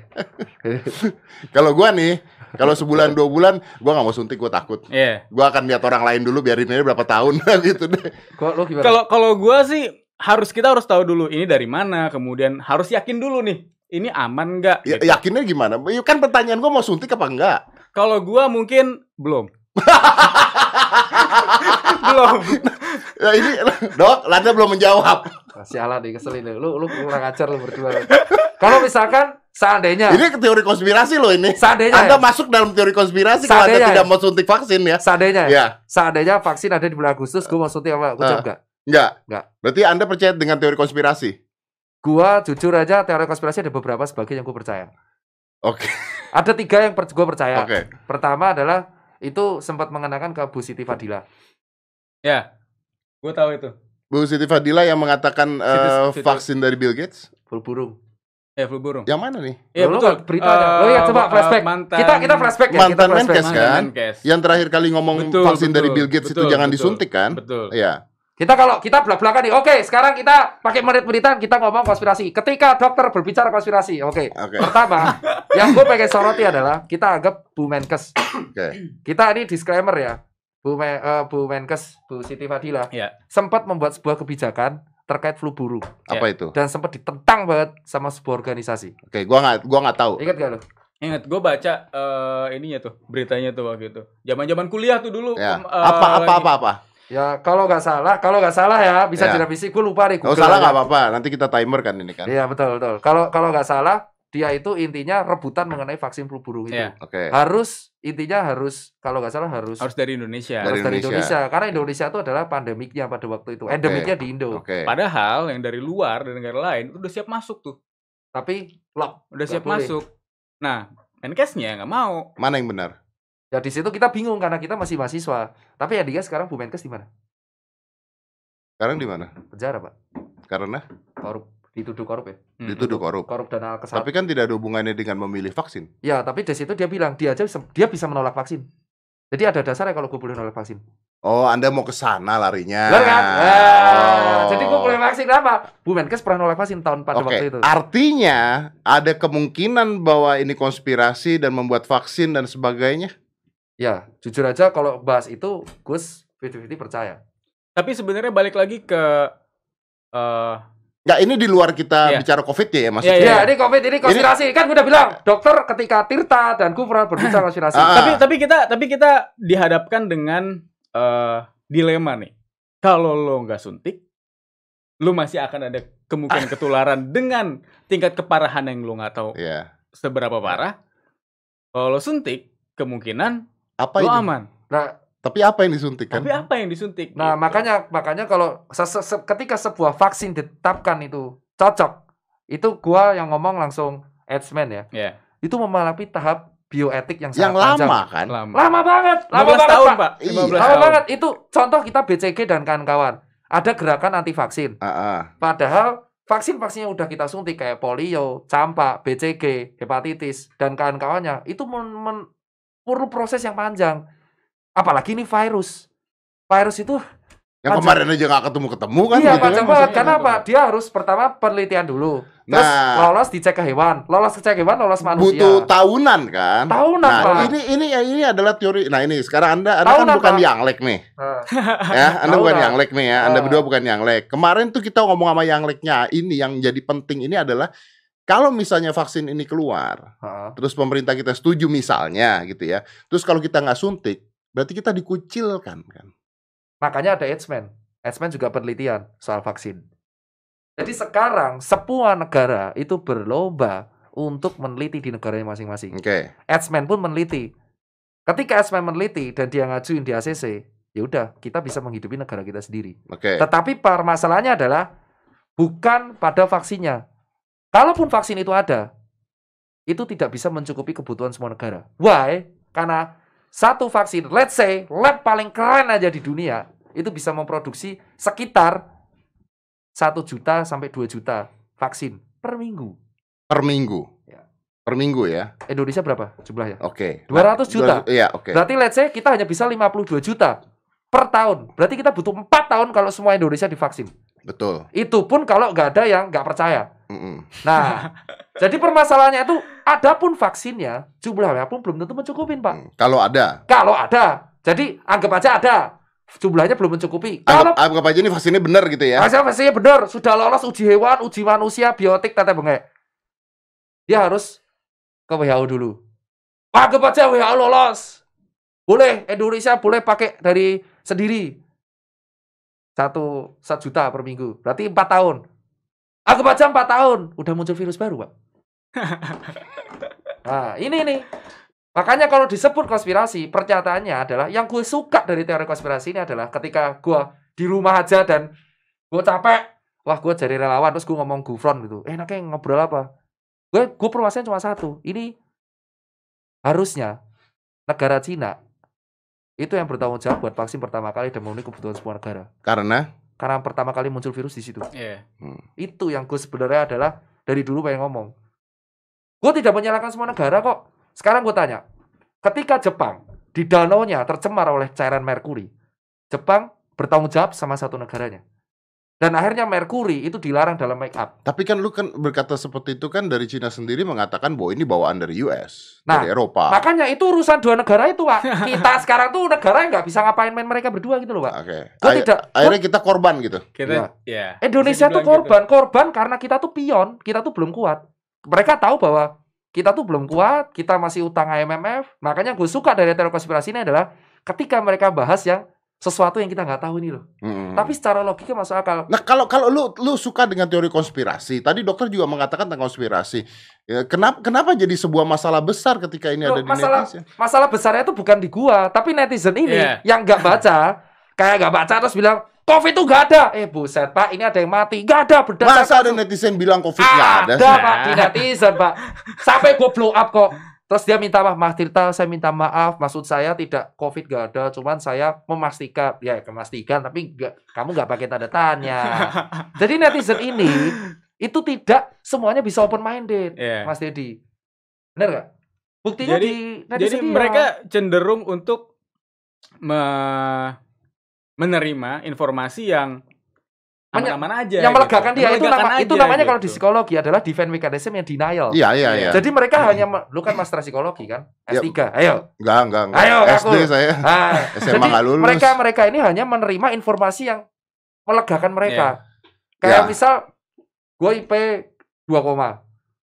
Kalau gua nih, kalau sebulan dua bulan, gua nggak mau suntik, gua takut. Iya. Gua akan lihat orang lain dulu, biarin ini berapa tahun gitu deh. Gua lu gimana? Kalau kalau gua sih harus kita harus tahu dulu ini dari mana, kemudian harus yakin dulu nih. Ini aman nggak? Ya, gitu. yakinnya gimana? Ya, Kan pertanyaan gua mau suntik apa enggak? Kalau gua mungkin belum. belum. Ya ini, dok, Landa belum menjawab. Nah, Sialan nih keselin lu. Lu lu kurang ajar lu berdua. Kalau misalkan seandainya Ini teori konspirasi loh ini. seandainya Anda ya, masuk dalam teori konspirasi kalau Anda tidak ya. mau suntik vaksin ya. seandainya ya, Ya, seandainya vaksin ada di bulan Agustus, gua mau suntik apa? Gua Ah. jawab enggak? enggak. Enggak. Berarti Anda percaya dengan teori konspirasi? Gua jujur aja teori konspirasi ada beberapa sebagian yang gue percaya. Oke, Ada tiga yang per, gue percaya. oke. Pertama adalah itu sempat mengenakan ke Bu Siti Fadila. Ya. Gua tahu itu. Bu Siti Fadila yang mengatakan eh, Situs- situs- vaksin dari Bill Gates. Burung. Ya, flu burung. Yang mana nih? Iya Lo- lo betul. nggak beritanya. Lo ya Eh, coba flashback. mantan- Kita kita flashback ya. Mantan kita flashback. Menkes mantan kan? Menkes. Yang terakhir kali ngomong Betul, vaksin dari betul, Bill Gates itu betul, jangan betul, disuntik kan? Betul. Iya. Kita kalau kita belak-belakan nih. Oke, sekarang kita pakai menit-menitan kita ngomong konspirasi. Ketika dokter berbicara konspirasi. Oke. Oke. Pertama, yang gue pengen soroti adalah kita anggap Bu Menkes. Oke. Kita ini disclaimer ya. Bu, Me- eh, Bu Menkes, Bu Siti Fadila Iya. sempat membuat sebuah kebijakan terkait flu burung Apa itu? dan sempat ditentang banget sama sebuah organisasi. Oke, gua nggak gua nggak tahu. Ingat gak lo? Ingat, gue baca eh, ininya tuh, beritanya tuh waktu itu. Zaman-zaman kuliah tuh dulu. Ya. em, eh, Apa apa apa apa? Ya kalau nggak salah, kalau nggak salah ya bisa Ya. direvisi. Gue lupa nih. Kalau salah nggak apa-apa. Nanti kita timer kan ini kan. Iya betul betul. Kalau kalau nggak salah dia itu intinya rebutan mengenai vaksin flu burung itu. Iya. Oke. Harus intinya harus kalau nggak salah harus Harus dari Indonesia. Dari harus dari Indonesia. Indonesia. Karena Indonesia itu adalah pandemiknya pada waktu itu. Endemiknya di Indo. Oke. Padahal yang dari luar dari negara lain udah siap masuk tuh, Tapi lock. udah siap boleh. masuk. Nah, Menkesnya nggak mau. Mana yang benar? Ya di situ kita bingung karena kita masih mahasiswa. Tapi ya dia sekarang Bu Menkes di mana? Sekarang di mana? Penjara pak. Karena Korup. Dituduh korup ya. Hmm. dituduh korup. Korup dana kesehatan. Tapi kan tidak ada hubungannya dengan memilih vaksin. Ya tapi di situ dia bilang dia aja bisa- dia bisa menolak vaksin. Jadi ada dasarnya kalau gue boleh nolak vaksin. Oh, Anda mau ke sana larinya. Benar kan? Eh, Oh. Jadi gue boleh vaksin apa? Bu Menkes pernah nolak vaksin tahun pada Oke, waktu itu. artinya ada kemungkinan bahwa ini konspirasi dan membuat vaksin dan sebagainya. Ya, jujur aja kalau bahas itu Gus 50-50 percaya. Tapi sebenarnya balik lagi ke eh Nggak, ini di luar kita Iya. bicara COVID ya, ya maksudnya. Iya, Ya, ini COVID ini konspirasi. Kan gue udah bilang, dokter ketika Tirta dan gue pernah berbicara konspirasi. Ah. tapi tapi kita tapi kita dihadapkan dengan eh dilema nih. Kalau lo nggak suntik, lo masih akan ada kemungkinan ketularan dengan tingkat keparahan yang lo nggak tahu Iya. seberapa parah. Kalau lo suntik, kemungkinan Apa lo ini? aman. Nah, Tapi apa yang disuntik kan? Tapi apa yang disuntik? nah Gitu. makanya makanya kalau se- se- se- ketika sebuah vaksin ditetapkan itu cocok, itu gua yang ngomong langsung Edsman ya. Ya, Itu melalui tahap bioetik yang yang sangat panjang. lama kan? lama. Lama banget, lama 15 banget, tahun, Pak. Pak. Iya. 15 Lama tahun. banget itu contoh kita BCG dan kawan-kawan. Ada gerakan anti vaksin. Ah, ah. Padahal vaksin-vaksin yang udah kita suntik kayak polio, campak, BCG, hepatitis dan kawan-kawannya itu men- men- perlu proses yang panjang. Apalagi ini virus. Virus itu Yang Panjang. kemarin aja nggak ketemu-ketemu kan? iya gitu kan panjang banget. Karena apa? Dia harus pertama penelitian dulu. Terus Nah. lolos dicek ke hewan, lolos ke cek hewan, lolos manusia. Butuh tahunan kan? Tahunan, nah, Pak. ini ini ini adalah teori. Nah, ini sekarang Anda Anda kan Tahunan, bukan Pak. Yanglek nih. Ya, Anda bukan Tahunan. Yanglek nih ya. Anda berdua bukan Yanglek. Kemarin tuh kita ngomong sama Yangleknya. Ini yang jadi penting ini adalah kalau misalnya vaksin ini keluar, heeh. terus pemerintah kita setuju misalnya gitu ya. Terus kalau kita nggak suntik, berarti kita dikucilkan kan? Makanya ada Edsman. Edsman juga penelitian soal vaksin. Jadi sekarang semua negara itu berlomba untuk meneliti di negaranya masing-masing. Oke. Edsman pun meneliti. Ketika Edsman meneliti dan dia ngajuin di ACC, ya udah kita bisa menghidupi negara kita sendiri. Oke. Tetapi permasalahannya adalah bukan pada vaksinnya. Kalaupun vaksin itu ada, itu tidak bisa mencukupi kebutuhan semua negara. Why? Karena satu vaksin, let's say lab paling keren aja di dunia, itu bisa memproduksi sekitar 1 juta sampai 2 juta vaksin per minggu. Per minggu. Ya. Per minggu ya. Indonesia berapa jumlahnya? Oke. 200 juta. Iya, oke. Berarti let's say kita hanya bisa 52 juta per tahun. Berarti kita butuh 4 tahun kalau semua Indonesia divaksin. Betul. Itu pun kalau nggak ada yang nggak percaya. Mm-mm. Nah, jadi permasalahannya itu ada pun vaksinnya, jumlahnya pun belum tentu mencukupin, Pak. Mm. Kalau ada. Kalau ada. Jadi anggap aja ada. Jumlahnya belum mencukupi. Kalau Anggap, anggap aja ini vaksinnya benar gitu ya. Hasil vaksinnya benar, sudah lolos uji hewan, uji manusia, biotik, tete bengek. Dia harus ke WHO dulu. Anggap aja WHO lolos. Boleh, Indonesia boleh pakai dari sendiri. Satu, satu juta per minggu. Berarti empat tahun. Anggap aja empat tahun. Udah muncul virus baru, Pak. Nah, ini nih. Makanya kalau disebut konspirasi, pernyataannya adalah yang gue suka dari teori konspirasi ini adalah ketika gue di rumah aja dan gue capek, wah gue jadi relawan terus gue ngomong gufron gitu. Eh, enaknya ngobrol apa? Gue gue permasalahan cuma satu. Ini harusnya negara Cina itu yang bertanggung jawab buat vaksin pertama kali dan memenuhi kebutuhan semua negara. Karena Karena pertama kali muncul virus di situ. Iya. Itu yang gue sebenarnya adalah dari dulu pengen ngomong. Gue tidak menyalahkan semua negara kok. Sekarang gue tanya, ketika Jepang di danaunya tercemar oleh cairan merkuri, Jepang bertanggung jawab sama satu negaranya. Dan akhirnya merkuri itu dilarang dalam make up. tapi kan lu kan berkata seperti itu kan dari Cina sendiri mengatakan bahwa ini bawaan dari US, Nah, dari Eropa. Makanya itu urusan dua negara itu, Pak. Kita sekarang tuh negara yang nggak bisa ngapain main mereka berdua gitu loh, Pak. Oke. Gua Ay- tidak- Akhirnya kita korban gitu. Kita Iya. ya. Indonesia tuh dibilang korban, korban karena kita tuh pion, kita tuh belum kuat. Mereka tahu bahwa kita tuh belum kuat, kita masih utang IMF. Makanya gue suka dari teori konspirasi ini adalah ketika mereka bahas yang sesuatu yang kita nggak tahu ini loh. Mm-mm. Tapi secara logika masuk akal. Nah kalau kalau lu lu suka dengan teori konspirasi, tadi dokter juga mengatakan tentang konspirasi. Ya, kenapa kenapa jadi sebuah masalah besar ketika ini Loh, ada di masalah- netizen? Masalah besarnya itu bukan di gua, tapi netizen ini Iya. yang nggak baca, kayak nggak baca terus bilang COVID itu nggak ada. Eh buset pak, ini ada yang mati. Nggak ada berdasarkan Masa ada netizen bilang COVID nggak ada? Ada pak di netizen pak. Sampai gue blow up kok. Terus dia minta maaf, Mas Tirta, saya minta maaf. Maksud saya tidak COVID gak ada, cuman saya memastikan, ya memastikan, tapi nggak, kamu nggak pakai tanda tanya. Jadi netizen ini itu tidak semuanya bisa open minded, Iya. Mas Dedi. Bener gak? Buktinya Jadi- di Jadi netizen dia. mereka cenderung untuk me- menerima informasi yang Menya- aman-aman aja. yang melegakan gitu. dia itu, Melegakan nama, itu namanya kalau di gitu. psikologi adalah defense mechanism yang denial. Iya iya iya. Jadi mereka hanya me- lu kan master psikologi kan? Ya. S3. Ayo. Enggak enggak enggak. Ayo, SD ngaku. saya. Ah, SMA jadi nggak lulus. mereka mereka ini hanya menerima informasi yang melegakan mereka. Kayak Ya. misal gue IP 2 koma.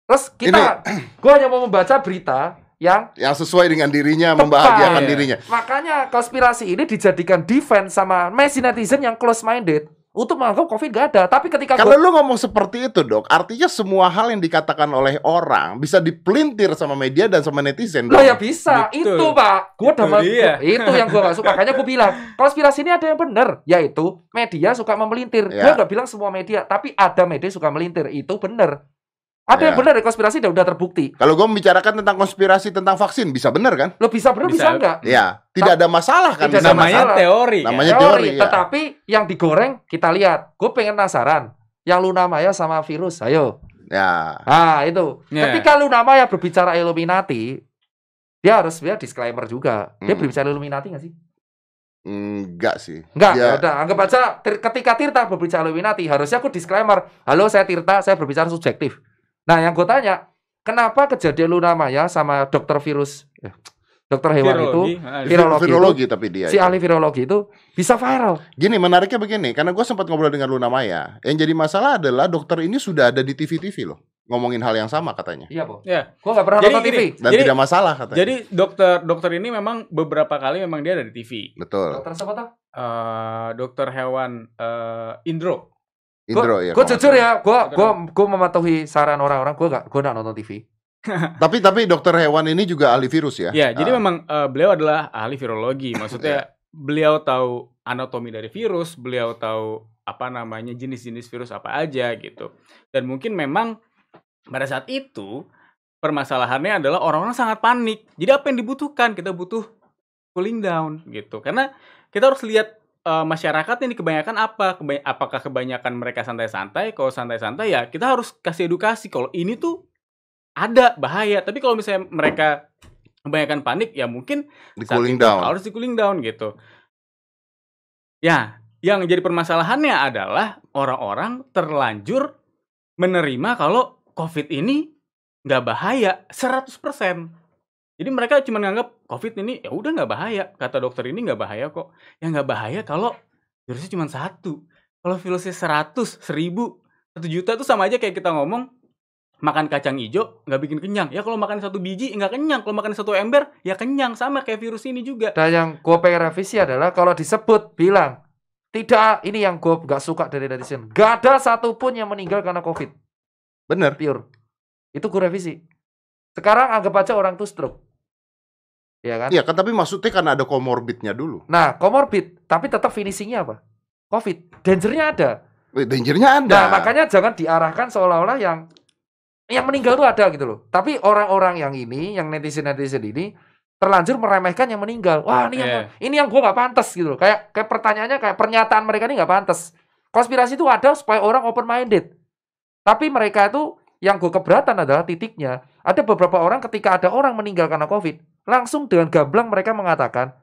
Terus kita gue hanya mau membaca berita yang Yang sesuai dengan dirinya, Tepat. membahagiakan Iya. dirinya. makanya konspirasi ini dijadikan defense sama Messi netizen yang close minded untuk menganggap COVID gak ada. Tapi ketika Kalau gue lu ngomong seperti itu, Dok, artinya semua hal yang dikatakan oleh orang bisa dipelintir sama media dan sama netizen. Dong. ya bisa, Betul. itu pak. Gue Itu udah dia. itu yang gue gak suka. Makanya gue bilang konspirasi ini ada yang benar, yaitu media suka memelintir. Ya. Gue gak bilang semua media, tapi ada media suka melintir. Itu benar. Ada yang Ya. benar dari konspirasi dan udah terbukti. Kalau gue membicarakan tentang konspirasi tentang vaksin, bisa benar kan? Lo bisa benar bisa, Bisa. enggak? Ya, tidak ada masalah kan? Tidak ada namanya masalah. teori. kan? Namanya- Teori, teori, ya. tetapi yang digoreng kita lihat. Gue pengen penasaran. Yang Luna Maya sama virus, ayo. Ya, Ah itu. Ya. Ketika Luna Maya berbicara Illuminati, dia harus dia disclaimer juga. Dia Hmm. berbicara Illuminati nggak sih? enggak sih. Enggak, Ya. udah anggap aja ketika Tirta berbicara Illuminati, harusnya aku disclaimer. Halo, saya Tirta, saya berbicara subjektif. Nah, yang gue tanya, kenapa kejadian Luna Maya sama dokter virus, eh, dokter hewan itu, Virologi. Ah, Virologi Virologi tapi dia. si itu. ahli virologi itu bisa viral? Gini, menariknya begini, karena gue sempat ngobrol dengan Luna Maya. Yang jadi masalah adalah dokter ini sudah ada di TV-TV loh. Ngomongin hal yang sama katanya. Iya, Po. Ya. Gue nggak pernah Jadi nonton TV. gini, Dan Jadi- tidak masalah katanya. Jadi dokter dokter ini memang beberapa kali memang dia ada di TV. Betul. Dokter siapa tuh? Eh, dokter hewan eh, Indro. Indro ya. Gue jujur ya, gue gua gue mematuhi saran orang-orang. Gue gak gue nggak nonton TV. Tapi tapi dokter hewan ini juga ahli virus ya. Ya, jadi Ah. memang eh, beliau adalah ahli virologi. Maksudnya beliau tahu anatomi dari virus, beliau tahu apa namanya jenis-jenis virus apa aja gitu. Dan mungkin memang pada saat itu permasalahannya adalah orang-orang sangat panik. Jadi apa yang dibutuhkan? Kita butuh cooling down gitu. Karena kita harus lihat eh, masyarakat ini kebanyakan apa? Keba- apakah kebanyakan mereka santai-santai? Kalau santai-santai ya kita harus kasih edukasi kalau ini tuh ada bahaya. Tapi kalau misalnya mereka kebanyakan panik ya mungkin Di cooling down. Harus di cooling down gitu. Ya, yang jadi permasalahannya adalah orang-orang terlanjur menerima kalau COVID ini nggak bahaya 100%. Jadi mereka cuma nganggap COVID ini ya udah nggak bahaya. Kata dokter ini nggak bahaya kok. Ya nggak bahaya kalau virusnya cuma satu. Kalau virusnya 100, 1000, 1 juta itu sama aja kayak kita ngomong makan kacang hijau nggak bikin kenyang. Ya kalau makan satu biji nggak kenyang. Kalau makan satu ember ya kenyang. Sama kayak virus ini juga. Dan yang gue pengen revisi adalah kalau disebut bilang tidak ini yang gue nggak suka dari netizen. Gak ada satupun yang meninggal karena covid Bener. pure. Itu gue revisi. Sekarang anggap aja orang tuh stroke, ya kan? Iya kan tapi maksudnya karena ada komorbidnya dulu. Nah comorbid, tapi tetap finishingnya apa? Covid, dangernya ada. Wih, Dangernya ada. Nah makanya jangan diarahkan seolah-olah yang yang meninggal tuh ada gitu loh. Tapi orang-orang yang ini, yang netizen-netizen ini terlanjur meremehkan yang meninggal. Wah ini yang Iya. ini yang gue nggak pantas gitu loh. Kayak kayak pertanyaannya kayak pernyataan mereka ini nggak pantas. Konspirasi itu ada supaya orang open minded. Tapi mereka itu yang gue keberatan adalah titiknya. Ada beberapa orang ketika ada orang meninggal karena covid, langsung dengan gamblang mereka mengatakan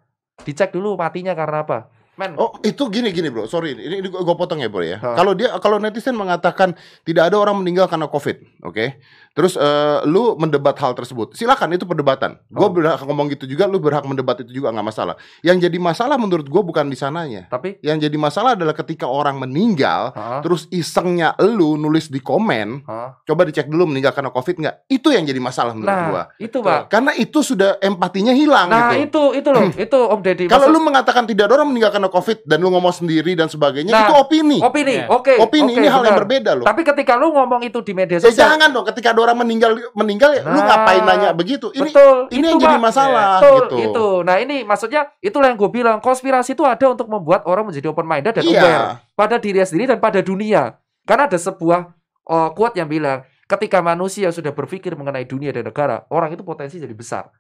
dicek dulu matinya karena apa. Men, Oh itu gini gini bro, sorry ini, ini gue potong ya bro ya. Kalau dia kalau netizen mengatakan tidak ada orang meninggal karena covid, oke. Terus eh, lu mendebat hal tersebut, silakan itu perdebatan. Gue Oh. berhak ngomong gitu juga, lu berhak mendebat itu juga nggak masalah. Yang jadi masalah menurut gue bukan di sananya. tapi Yang jadi masalah adalah ketika orang meninggal, ha, terus isengnya lu nulis di komen, ha. coba dicek dulu meninggal karena covid nggak? Itu yang jadi masalah menurut Nah, gua. itu Pak. Karena itu sudah empatinya hilang Nah, gitu. itu itu loh, itu Om Deddy. Kalau Maksud- lu mengatakan tidak ada orang meninggal karena covid dan lu ngomong sendiri dan sebagainya, Nah, itu opini. opini, Iya. oke. opini oke, ini hal yang benar. berbeda loh. Tapi ketika lu ngomong itu di media Ya sosial, jangan dong ketika ada orang meninggal meninggal ya, lu Nah, ngapain nanya begitu? Ini betul, ini itu, yang jadi masalah Betul, gitu. itu. Nah, ini maksudnya itulah yang gue bilang, konspirasi itu ada untuk membuat orang menjadi open minded dan aware Iya. pada diri sendiri dan pada dunia. Karena ada sebuah oh, quote yang bilang, ketika manusia sudah berpikir mengenai dunia dan negara, orang itu potensi jadi besar.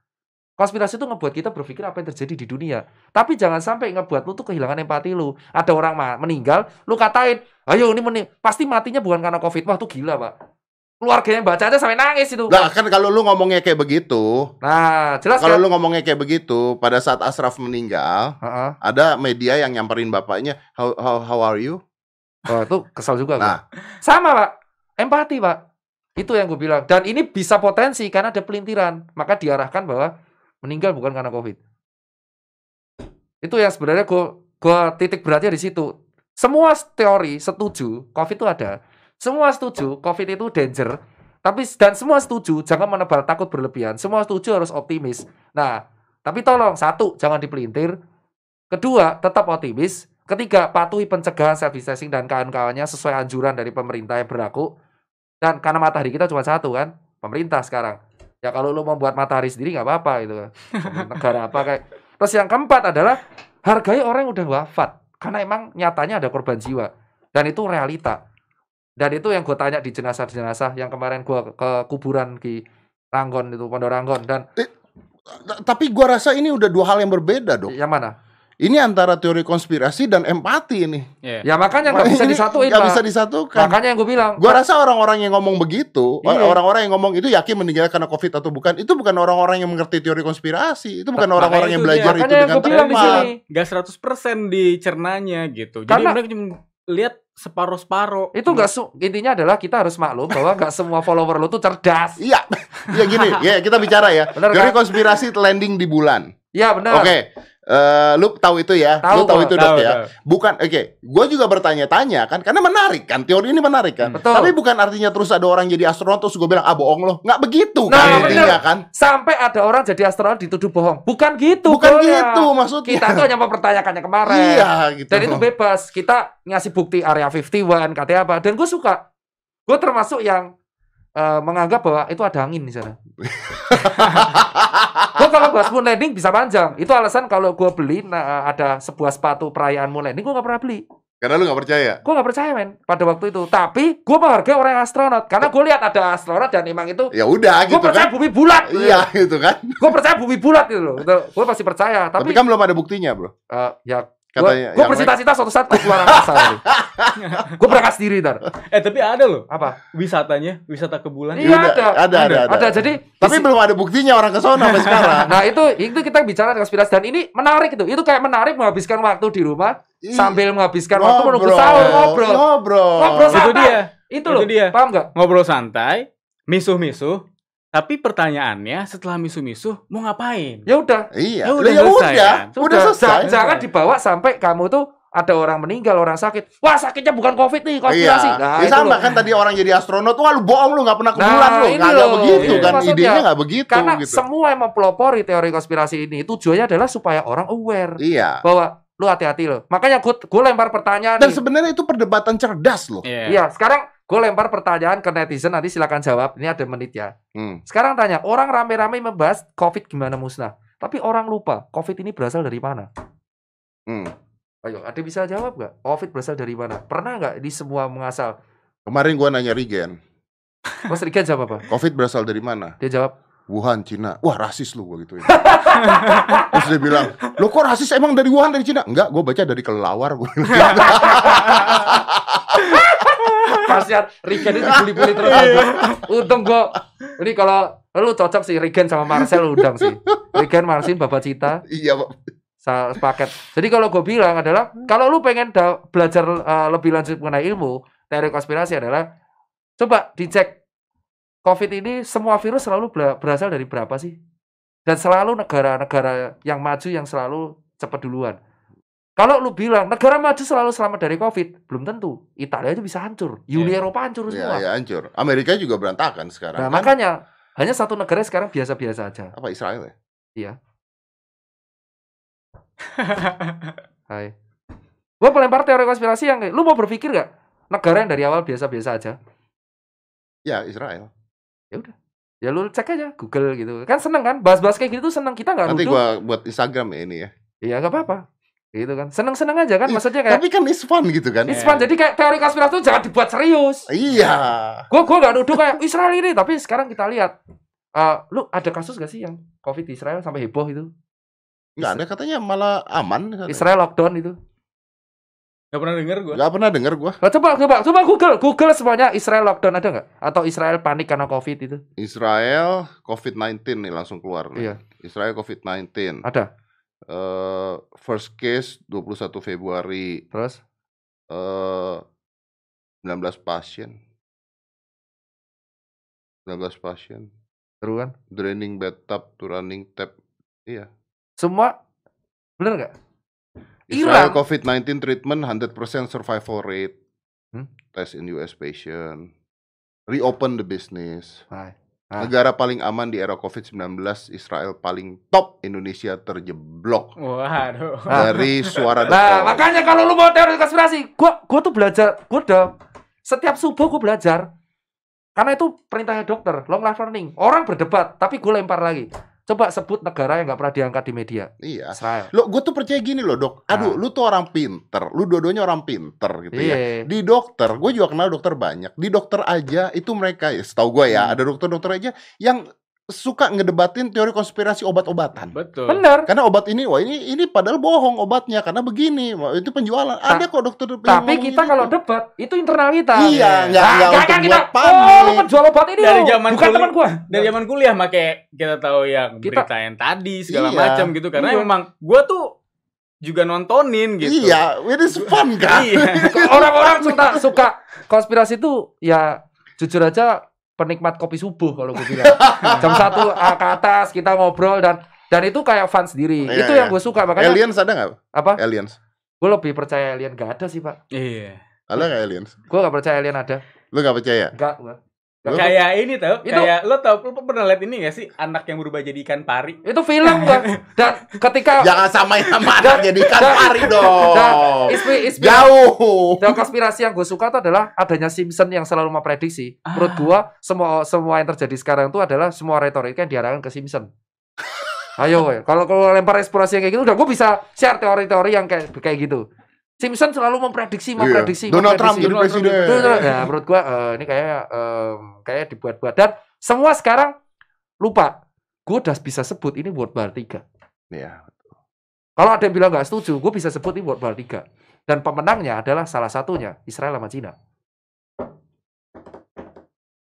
Konspirasi itu ngebuat kita berpikir apa yang terjadi di dunia. Tapi jangan sampai ngebuat lu tuh kehilangan empati lu. Ada orang meninggal, lu katain, ayo ini meni pasti matinya bukan karena covid. Wah, tuh gila, Pak. Keluarganya baca aja sampai nangis itu. Lah kan kalau lu ngomongnya kayak begitu, Nah, jelas kalau kan? lu ngomongnya kayak begitu, pada saat Asraf meninggal, Heeh. ada media yang nyamperin bapaknya, how how, how are you? Wah, itu kesal juga. Nah. Sama, Pak. Empati, Pak. Itu yang gue bilang. Dan ini bisa potensi karena ada pelintiran. Maka diarahkan bahwa meninggal bukan karena COVID. Itu yang sebenarnya gue gue titik beratnya di situ. Semua teori setuju COVID itu ada. Semua setuju COVID itu danger. Tapi dan semua setuju jangan menebal takut berlebihan. Semua setuju harus optimis. Nah, tapi tolong satu jangan dipelintir. Kedua, tetap optimis. Ketiga, patuhi pencegahan self distancing dan kawan-kawannya sesuai anjuran dari pemerintah yang berlaku. Dan karena matahari kita cuma satu kan, pemerintah sekarang. Ya kalau lu membuat matahari sendiri nggak apa-apa gitu kan. Negara apa kayak. Terus yang keempat adalah hargai orang yang udah wafat. Karena emang nyatanya ada korban jiwa. Dan itu realita. Dan itu yang gue tanya di jenazah-jenazah yang kemarin gue ke kuburan di Ranggon itu, Pondok Ranggon. Dan T- Tapi gua rasa ini udah dua hal yang berbeda dong. yang mana? Ini antara teori konspirasi dan empati ini. Iya. Ya makanya nggak bisa disatuin, Pak. bisa disatukan. Makanya yang gue bilang. Gua rasa orang-orang yang ngomong begitu, Iya. orang-orang yang ngomong itu yakin meninggal karena covid atau bukan, itu bukan orang-orang yang mengerti teori konspirasi, itu bukan Makanya orang-orang yang belajar dia. itu dengan sini. Gak 100% dicernanya gitu. Jadi Karena- mereka cuma lihat separuh-separuh. Itu nggak su- intinya adalah kita harus maklum bahwa nggak semua follower lu tuh cerdas. Iya, ya gini, ya kita bicara ya. Bener Teori kan? konspirasi landing di bulan. Ya benar. Oke, eh, lu tahu itu ya? Tahu lu tahu itu Tahu, dok ya? tahu. Bukan, oke. Gue juga bertanya-tanya kan, karena menarik kan. Teori ini menarik kan. Betul. Tapi bukan artinya terus ada orang jadi astronot terus gue bilang ah bohong loh. Nggak begitu Nah, kan intinya kan. Sampai ada orang jadi astronot dituduh bohong. Bukan gitu. Bukan goalnya. gitu maksudnya. Kita tuh hanya mempertanyakannya kemarin. Iya gitu. Dan itu bebas. Kita ngasih bukti area 51, katanya apa. Dan gue suka. Gue termasuk yang eh, menganggap bahwa itu ada angin di sana. gue kalau bahas moon landing bisa panjang. Itu alasan kalau gue beli nah, ada sebuah sepatu perayaan moon landing, gue gak pernah beli. Karena lu nggak percaya. Gue gak percaya men pada waktu itu. Tapi gue menghargai orang yang astronot. Karena gue lihat ada astronot dan emang itu Ya udah gue gitu percaya kan. bumi bulat. Iya gitu kan. Gue percaya bumi bulat gitu loh. Gue pasti percaya. Tapi, Tapi, kan belum ada buktinya bro. eh, ya Katanya Gue bercita-cita suatu saat gue keluar angkasa. gue berangkat sendiri ntar. Eh tapi ada loh Apa? wisatanya, wisata ke bulan. Iya, Udah, ada. ada, ada, ada. Ada. Jadi Tapi di- belum ada buktinya orang ke sana sampai sekarang. Nah itu itu kita bicara konspirasi dan ini menarik itu. Itu kayak menarik menghabiskan waktu di rumah Ih, sambil menghabiskan waktu menunggu ngobrol. sahur ngobrol. Ngobrol. Ngobrol Itu dia. Itu Itu loh. dia. Paham nggak? Ngobrol santai, misuh-misuh. Tapi pertanyaannya setelah misuh-misuh mau ngapain? Ya udah. Iya. Ya udah ya selesai, udah, kan? udah Sudah. selesai. Ja- Jangan dibawa sampai kamu tuh ada orang meninggal, orang sakit. Wah sakitnya bukan covid nih, Iya. konspirasi. Nah, Ya itu sama loh. kan tadi orang jadi astronot, wah lu bohong lu nggak pernah ke Nah, bulan lu. ini Nggak nggak loh. begitu Ini kan maksudnya. idenya nggak begitu Karena gitu. semua yang mempelopori teori konspirasi ini tujuannya adalah supaya orang aware Iya. bahwa lu hati-hati loh. Makanya gue gue lempar pertanyaan Dan nih. sebenarnya itu perdebatan cerdas loh. Iya. Iya, sekarang gue lempar pertanyaan ke netizen nanti silakan jawab. Ini ada menit ya. Hmm. Sekarang tanya, orang rame-rame membahas COVID gimana musnah. Tapi orang lupa, COVID ini berasal dari mana? Hmm. Ayo, ada bisa jawab nggak? COVID berasal dari mana? Pernah nggak di semua mengasal? Kemarin gua nanya Rigen, Mas Rigan jawab apa? Covid berasal dari mana? Dia jawab, Wuhan, Cina. Wah, rasis lu gua gituin. Terus dia bilang, "Lo kok rasis emang dari Wuhan dari Cina?" Enggak, gua baca dari kelelawar gua. kasihan Rigan itu dibully-bully terus. Aduh, Untung gue, ini kalau lu cocok sih Rigan sama Marcel lu undang sih. Rigan, Marcin, Bapak Cita, iya, Pak. sepaket. Jadi kalau gue bilang adalah, kalau lu pengen belajar uh, lebih lanjut mengenai ilmu, teori konspirasi adalah, coba dicek COVID ini semua virus selalu berasal dari berapa sih? Dan selalu negara-negara yang maju yang selalu cepat duluan. Kalau lu bilang negara maju selalu selamat dari COVID, belum tentu. Italia aja bisa hancur, Uni Iya. Eropa hancur Ya, semua. ya hancur. Amerika juga berantakan sekarang. Nah, kan? makanya hanya satu negara sekarang biasa-biasa aja. apa Israel ya? Hai. Gua pelempar teori konspirasi yang lu mau berpikir gak? Negara yang dari awal biasa-biasa aja. Ya, Israel. Ya lu cek aja Google gitu. Kan seneng kan? Bahas-bahas kayak gitu seneng. Kita nggak Nanti gua buat Instagram ya ini ya. Iya nggak apa-apa. Gitu kan. Seneng-seneng aja kan. Maksudnya kayak Tapi kan it's fun gitu kan. it's fun. Jadi kayak teori konspirasi itu jangan dibuat serius. Iya. Gua gua nggak nuduh kayak Israel ini. Tapi sekarang kita lihat. eh, lu ada kasus gak sih yang COVID di Israel sampai heboh itu? Nggak ada katanya malah aman. Israel lockdown itu. Gak pernah denger gue. Nggak pernah denger gua. Nah, coba coba coba Google Google semuanya Israel lockdown ada nggak? Atau Israel panik karena COVID itu? Israel COVID-19 nih langsung keluar. nih. Iya. Israel COVID-19. Ada. Eh, first case 21 Februari. Terus Eh 19 pasien. 19 pasien. seru kan? Draining bathtub to running tap. Iya. Semua bener nggak? Israel Iran. COVID-19 treatment 100% survival rate. Hmm? Test in US patient. Reopen the business. Hai. Ah. Negara paling aman di era COVID-19, Israel paling top, Indonesia terjeblok. Waduh. Dari suara Nah, makanya kalau lu mau teori konspirasi, gua gua tuh belajar, gua udah setiap subuh gua belajar. Karena itu perintahnya dokter, long life learning. Orang berdebat, tapi gue lempar lagi. Coba sebut negara yang nggak pernah diangkat di media. Iya. Israel. Lo, gue tuh percaya gini loh dok. Aduh, Nah. lu tuh orang pinter. Lu dua-duanya orang pinter gitu ya. Iya. Di dokter, gue juga kenal dokter banyak. Di dokter aja itu mereka ya, setahu gue ya, Hmm. ada dokter-dokter aja yang suka ngedebatin teori konspirasi obat-obatan. Betul. Bener. Karena obat ini, wah ini ini padahal bohong obatnya karena begini, wah, itu penjualan. Ada kok dokter Tapi kita gitu. kalau debat, itu internal kita. iya, nggak Nah, nggak jangan untuk kita, buat oh lu panik. penjual obat ini Dari zaman bukan teman gua. Dari zaman kuliah make kita tahu yang Kita- berita yang tadi segala Iya. macam gitu karena Iya. memang gua tuh juga nontonin gitu. Iya, it is fun kan? Iya. Orang-orang suka suka konspirasi itu ya jujur aja penikmat kopi subuh kalau gue bilang. Jam satu ah, ke atas kita ngobrol dan dan itu kayak fun sendiri. Iya, itu iya. yang gue suka makanya Aliens ada nggak? apa? Aliens. Gue lebih percaya alien gak ada sih pak. Iya. Ada nggak aliens? Gue gak percaya alien ada. Lu nggak percaya? Enggak gue. Kayak ini tau, Itu- kayak lo tau lo pernah lihat ini gak sih anak yang berubah jadi ikan pari? Itu film gue. Dan ketika Jangan samain sama Dan- anak jadi ikan dan- pari dong. dan ispi, ispi, Jauh. Dan konspirasi yang gue suka itu adalah adanya Simpson yang selalu memprediksi. Menurut Ah. gue semua semua yang terjadi sekarang itu adalah semua retorika yang diarahkan ke Simpson. Ayo, kalau kalau lempar eksplorasi yang kayak gitu, udah gue bisa share teori-teori yang kayak kayak gitu. Simpson selalu memprediksi, memprediksi, Iya. Donald Trump memprediksi. jadi Donald Trump presiden. Betul, betul. Nah, menurut gua eh, ini kayak em, kayak dibuat-buat dan semua sekarang lupa. Gue udah bisa sebut ini World War 3. Iya. Kalau ada yang bilang nggak setuju, gue bisa sebut ini World War 3. Dan pemenangnya adalah salah satunya Israel sama Cina.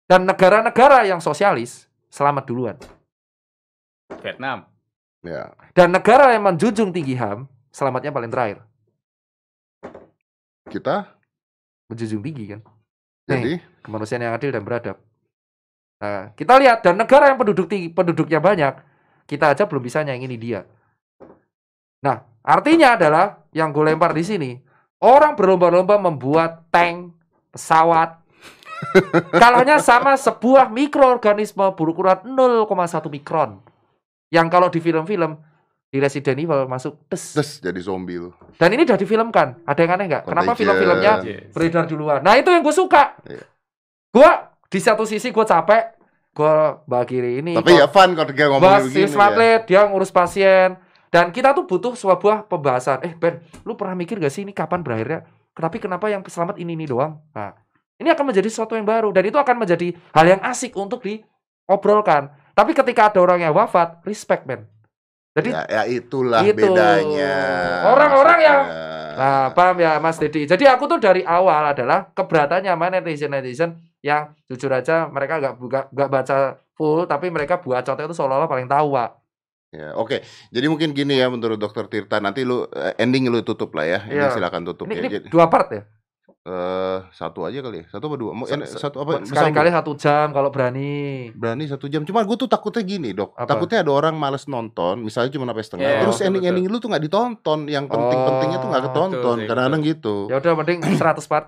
Dan negara-negara yang sosialis selamat duluan. Vietnam. Ya. Dan negara yang menjunjung tinggi HAM selamatnya paling terakhir. Kita Menjunjung tinggi kan. jadi Kemanusiaan yang adil dan beradab. Nah, kita lihat dan negara yang penduduk tinggi, penduduknya banyak, kita aja belum bisa nyangini dia. Nah, artinya adalah yang gue lempar di sini, orang berlomba-lomba membuat tank, pesawat, kalahnya sama sebuah mikroorganisme berukuran 0,1 mikron. Yang kalau di film-film di Resident Evil masuk tes. tes jadi zombie lu. Dan ini udah difilmkan. Ada yang aneh nggak? Kenapa film-filmnya Yes. beredar duluan. Nah itu yang gue suka. Iya. Gue di satu sisi gue capek, gue bagi ini. Tapi gua ya fun kalau dia ngomongin bahas begini. Ya. Dia ngurus pasien. Dan kita tuh butuh sebuah pembahasan. Eh Ben, lu pernah mikir gak sih ini kapan berakhirnya? Tapi kenapa yang selamat ini ini doang? Nah, ini akan menjadi sesuatu yang baru dan itu akan menjadi hal yang asik untuk diobrolkan. Tapi ketika ada orang yang wafat, respect men. Jadi Ya, ya itulah Itu. bedanya. Orang-orang yang-. Nah, paham ya Mas Dedi. Jadi aku tuh dari awal adalah keberatannya sama netizen-netizen yang jujur aja mereka nggak buka nggak baca full tapi mereka buat contoh itu seolah-olah paling tahu, Pak. Ya, oke. Jadi mungkin gini ya menurut Dokter Tirta nanti lu eh, ending lu tutup lah ya. Ini Iya. silakan tutup Ini, ya. ini Jadi dua part ya. Eh, satu aja kali ya. Satu apa dua? Mau Sa- sa- satu apa? Sekali-kali Bersambung? satu jam kalau berani. berani satu jam. Cuma gue tuh takutnya gini dok. Apa? Takutnya ada orang males nonton. Misalnya cuma sampai setengah. Iya, Terus betul, ending-ending lu tuh nggak ditonton. Yang penting-pentingnya tuh nggak Oh, ketonton. Kadang-kadang gitu. Ya udah mending 100 part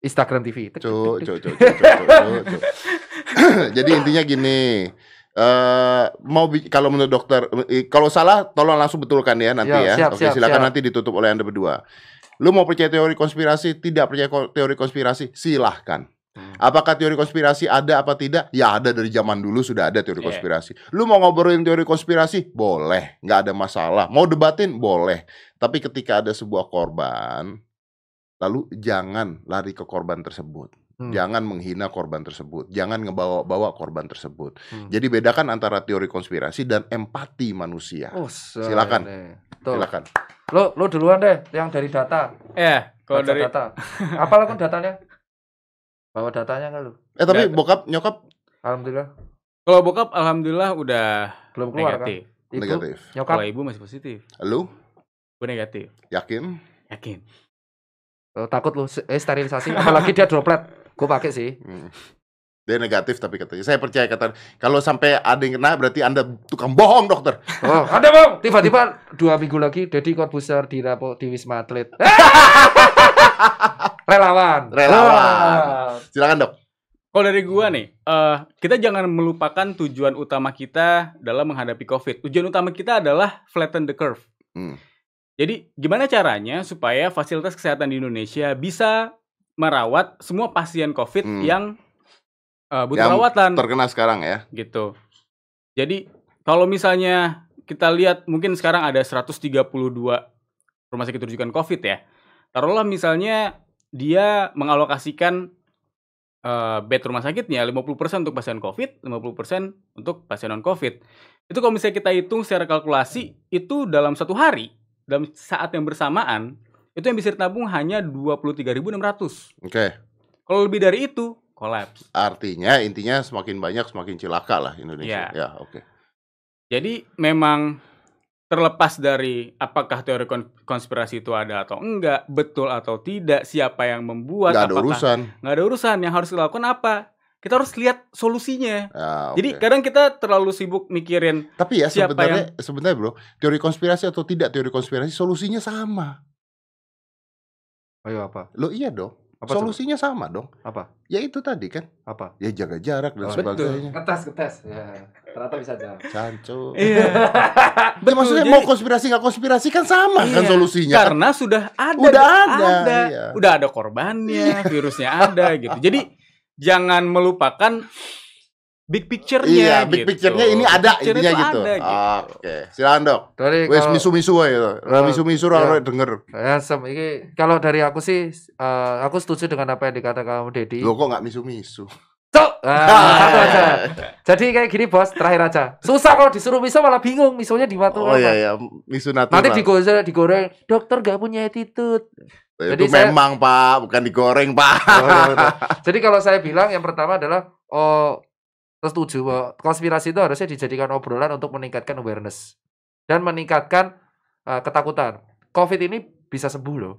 Instagram TV. Cuk, cuk, cuk. Jadi intinya gini, eh mau kalau menurut dokter, kalau salah tolong langsung betulkan ya nanti Ya, ya. siap, Oke, siap, silakan siap. nanti ditutup oleh anda berdua. Lu mau percaya teori konspirasi, tidak percaya teori konspirasi, silahkan. Hmm. Apakah teori konspirasi ada apa tidak? Ya ada dari zaman dulu sudah ada teori Iya. konspirasi. Lu mau ngobrolin teori konspirasi? Boleh, nggak ada masalah. Mau debatin? Boleh. Tapi ketika ada sebuah korban, lalu jangan lari ke korban tersebut. Hmm. Jangan menghina korban tersebut. Jangan ngebawa-bawa korban tersebut. Hmm. Jadi bedakan antara teori konspirasi dan empati manusia. Oh, Silakan. Tuh. Silakan. Lo lo duluan deh yang dari data. Ya, kalau Baca dari data. Apalah kan datanya? Bawa datanya enggak lu? Eh tapi Dan- bokap nyokap Alhamdulillah kalau bokap alhamdulillah udah belum keluar negatif. kan. Ibu, negatif. nyokap Kalau ibu masih positif. Lu Gue negatif. yakin? Yakin. Oh, takut lu eh, sterilisasi apalagi dia droplet. Gue pakai sih. Hmm. Dia negatif tapi katanya. Saya percaya kata kalau sampai ada yang kena berarti Anda tukang bohong, dokter. Oh, ada bang. Tiba-tiba dua minggu lagi Deddy Corbuzier di Rapo di Wisma Atlet. Relawan. Relawan. Ah. Silakan, Dok. Kalau dari gua nih, eh kita jangan melupakan tujuan utama kita dalam menghadapi COVID. Tujuan utama kita adalah flatten the curve. Hmm. Jadi gimana caranya supaya fasilitas kesehatan di Indonesia bisa merawat semua pasien COVID Hmm. yang eh, butuh Yang perawatan Terkena sekarang ya. gitu. Jadi kalau misalnya kita lihat mungkin sekarang ada 132 rumah sakit rujukan COVID ya. Taruhlah misalnya dia mengalokasikan eh, bed rumah sakitnya 50% untuk pasien COVID, 50% untuk pasien non COVID. Itu kalau misalnya kita hitung secara kalkulasi itu dalam satu hari, dalam saat yang bersamaan itu yang bisa ditabung hanya 23.600. Oke. Kalau lebih dari itu, kolaps. Artinya intinya semakin banyak semakin cilaka lah Indonesia. Iya. Ya, oke. Jadi memang terlepas dari apakah teori kon- konspirasi itu ada atau enggak, betul atau tidak, siapa yang membuat, Nggak ada apakah- urusan. nggak ada urusan. Yang harus dilakukan apa? Kita harus lihat solusinya. Ya, Jadi oke. kadang kita terlalu sibuk mikirin Tapi ya siapa sebenarnya sebenarnya bro, teori konspirasi atau tidak teori konspirasi solusinya sama. Ayo apa? Lo iya dong. Apa coba? solusinya sama dong. Apa? Ya itu tadi kan. Apa? Ya jaga jarak dan Oh, sebagainya. Ngetes, ngetes. Ya, ternyata bisa jawab. Cancu. Iya. Ya, maksudnya jadi- mau konspirasi nggak konspirasi kan sama kan Iya, solusinya. Karena sudah ada, Udah ada, iya. udah ada korbannya, virusnya ada gitu. Jadi jangan melupakan big picture-nya. Iya, big gitu. picture-nya ini ada Picture intinya itu gitu. ada, gitu. Oke, silakan dok. Dari Wes misu-misu aja gitu. Oh, Misu-misu orang denger. Ya, sem- ini kalau dari aku sih, eh, aku setuju dengan apa yang dikatakan kamu Dedi. Lo kok nggak misu-misu? Cok. Ah, satu aja. Jadi kayak gini bos, terakhir aja. Susah kalau disuruh miso malah bingung misonya di waktu Oh apa. iya iya, misu natural. Nanti digoreng, digoreng, dokter gak punya attitude. itu jadi saya- memang Pak, bukan digoreng Pak. Oh, iya, betul. Jadi kalau saya bilang yang pertama adalah oh setuju bahwa konspirasi itu harusnya dijadikan obrolan untuk meningkatkan awareness dan meningkatkan uh, ketakutan. Covid ini bisa sembuh loh.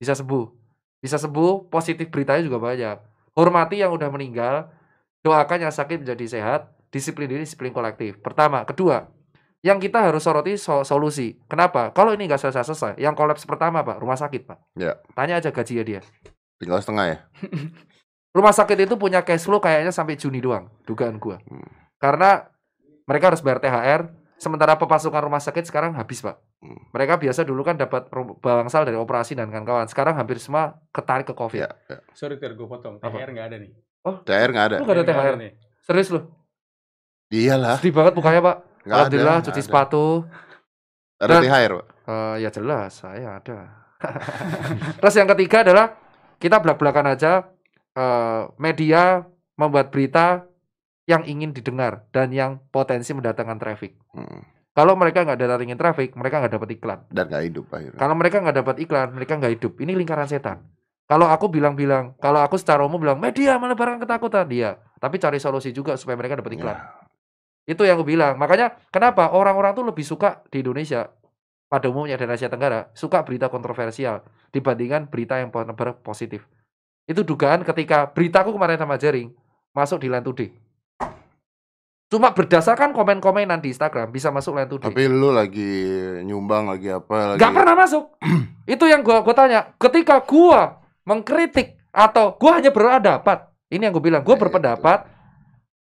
Bisa sembuh. Bisa sembuh, positif beritanya juga banyak. Hormati yang udah meninggal, doakan yang sakit menjadi sehat, disiplin diri, disiplin kolektif. Pertama, kedua, yang kita harus soroti so- solusi. Kenapa? Kalau ini nggak selesai-selesai, yang kolaps pertama Pak, rumah sakit Pak. Ya. Tanya aja gajinya dia. Tinggal setengah ya. Rumah sakit itu punya cash flow kayaknya sampai Juni doang, dugaan gua. Hmm. Karena mereka harus bayar THR, sementara pemasukan rumah sakit sekarang habis, Pak. Hmm. Mereka biasa dulu kan dapat bangsal dari operasi dan kawan-kawan. Sekarang hampir semua ketarik ke Covid. Ya, ya. Sorry Ter, gue potong. Apa? THR nggak ada nih. THR nggak ada. Lu nggak ada Nggak THR? nih. Serius lu? Iyalah, Sedih banget mukanya, Pak. nggak ada. Alhamdulillah nggak cuci ada. sepatu. Ada Dan- THR, Pak. Eh, ya jelas, saya ada. Terus yang ketiga adalah kita belak-belakan aja eh, media membuat berita yang ingin didengar dan yang potensi mendatangkan traffic. Hmm. Kalau mereka nggak datangin traffic, mereka nggak dapat iklan. Dan nggak hidup akhirnya. Kalau mereka nggak dapat iklan, mereka nggak hidup. Ini lingkaran setan. Kalau aku bilang-bilang, kalau aku secara umum bilang media menebarkan ketakutan dia, tapi cari solusi juga supaya mereka dapat iklan. Ya. Itu yang aku bilang. Makanya kenapa orang-orang tuh lebih suka di Indonesia pada umumnya dan Asia Tenggara suka berita kontroversial dibandingkan berita yang positif. Itu dugaan ketika beritaku kemarin sama Jaring masuk di Line Today. Cuma berdasarkan komen-komenan di Instagram bisa masuk Line Today. Tapi lu lagi nyumbang lagi apa lagi? Gak pernah masuk. itu yang gua gua tanya. Ketika gua mengkritik atau gua hanya berpendapat, ini yang gua bilang, gua Nah, berpendapat.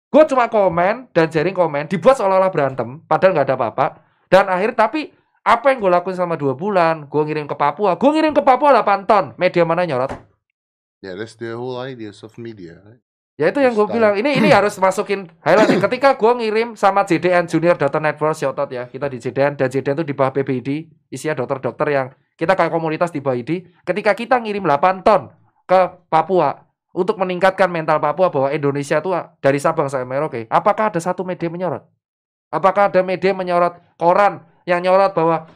Gua cuma komen dan jaring komen dibuat seolah-olah berantem, padahal nggak ada apa-apa. Dan akhir tapi apa yang gue lakuin selama dua bulan, gue ngirim ke Papua, gue ngirim ke Papua 8 ton, media mana nyorot? Ya, that's the whole idea of media. Ya itu yang gue bilang, ini ini harus masukin highlight. Ketika gue ngirim sama JDN Junior Data Network, shout out ya, kita di JDN dan JDN itu di bawah PBID, isinya dokter-dokter yang kita kayak komunitas di bawah ID. Ketika kita ngirim 8 ton ke Papua untuk meningkatkan mental Papua bahwa Indonesia itu dari Sabang sampai Merauke, apakah ada satu media menyorot? Apakah ada media menyorot koran yang nyorot bahwa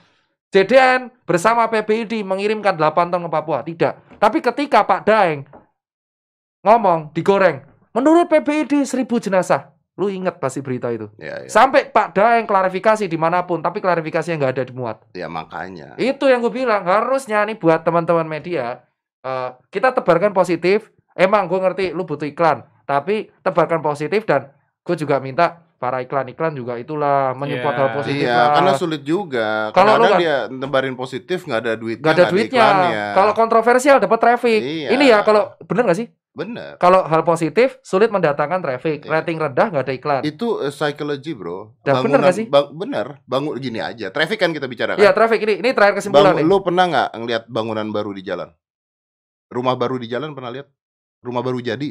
JDN bersama PBID mengirimkan 8 ton ke Papua? Tidak. Tapi ketika Pak Daeng ngomong digoreng, menurut PBID 1000 jenazah. Lu ingat pasti berita itu. Ya, ya. Sampai Pak Daeng klarifikasi di mana pun, tapi klarifikasinya nggak ada dimuat. Ya makanya. Itu yang gue bilang, harusnya nih buat teman-teman media, eh, kita tebarkan positif. Emang gue ngerti lu butuh iklan, tapi tebarkan positif dan gue juga minta para iklan-iklan juga itulah menyupport Iya. hal positif Iya, lah. karena sulit juga. Kalau lu nggak- dia nebarin positif nggak ada duitnya, Gak ada duitnya. iklannya. Kalau kontroversial dapat traffic. Iya. Ini ya kalau bener gak sih? bener. Kalau hal positif sulit mendatangkan traffic, Iya. rating rendah nggak ada iklan. Itu eh, psychology, Bro. Dah, bener nggak sih? bang- bener. Bangun gini aja. Traffic kan kita bicarakan. Iya traffic ini ini terakhir kesimpulan Bang, nih. lu pernah nggak ngelihat bangunan baru di jalan? Rumah baru di jalan pernah lihat? Rumah baru jadi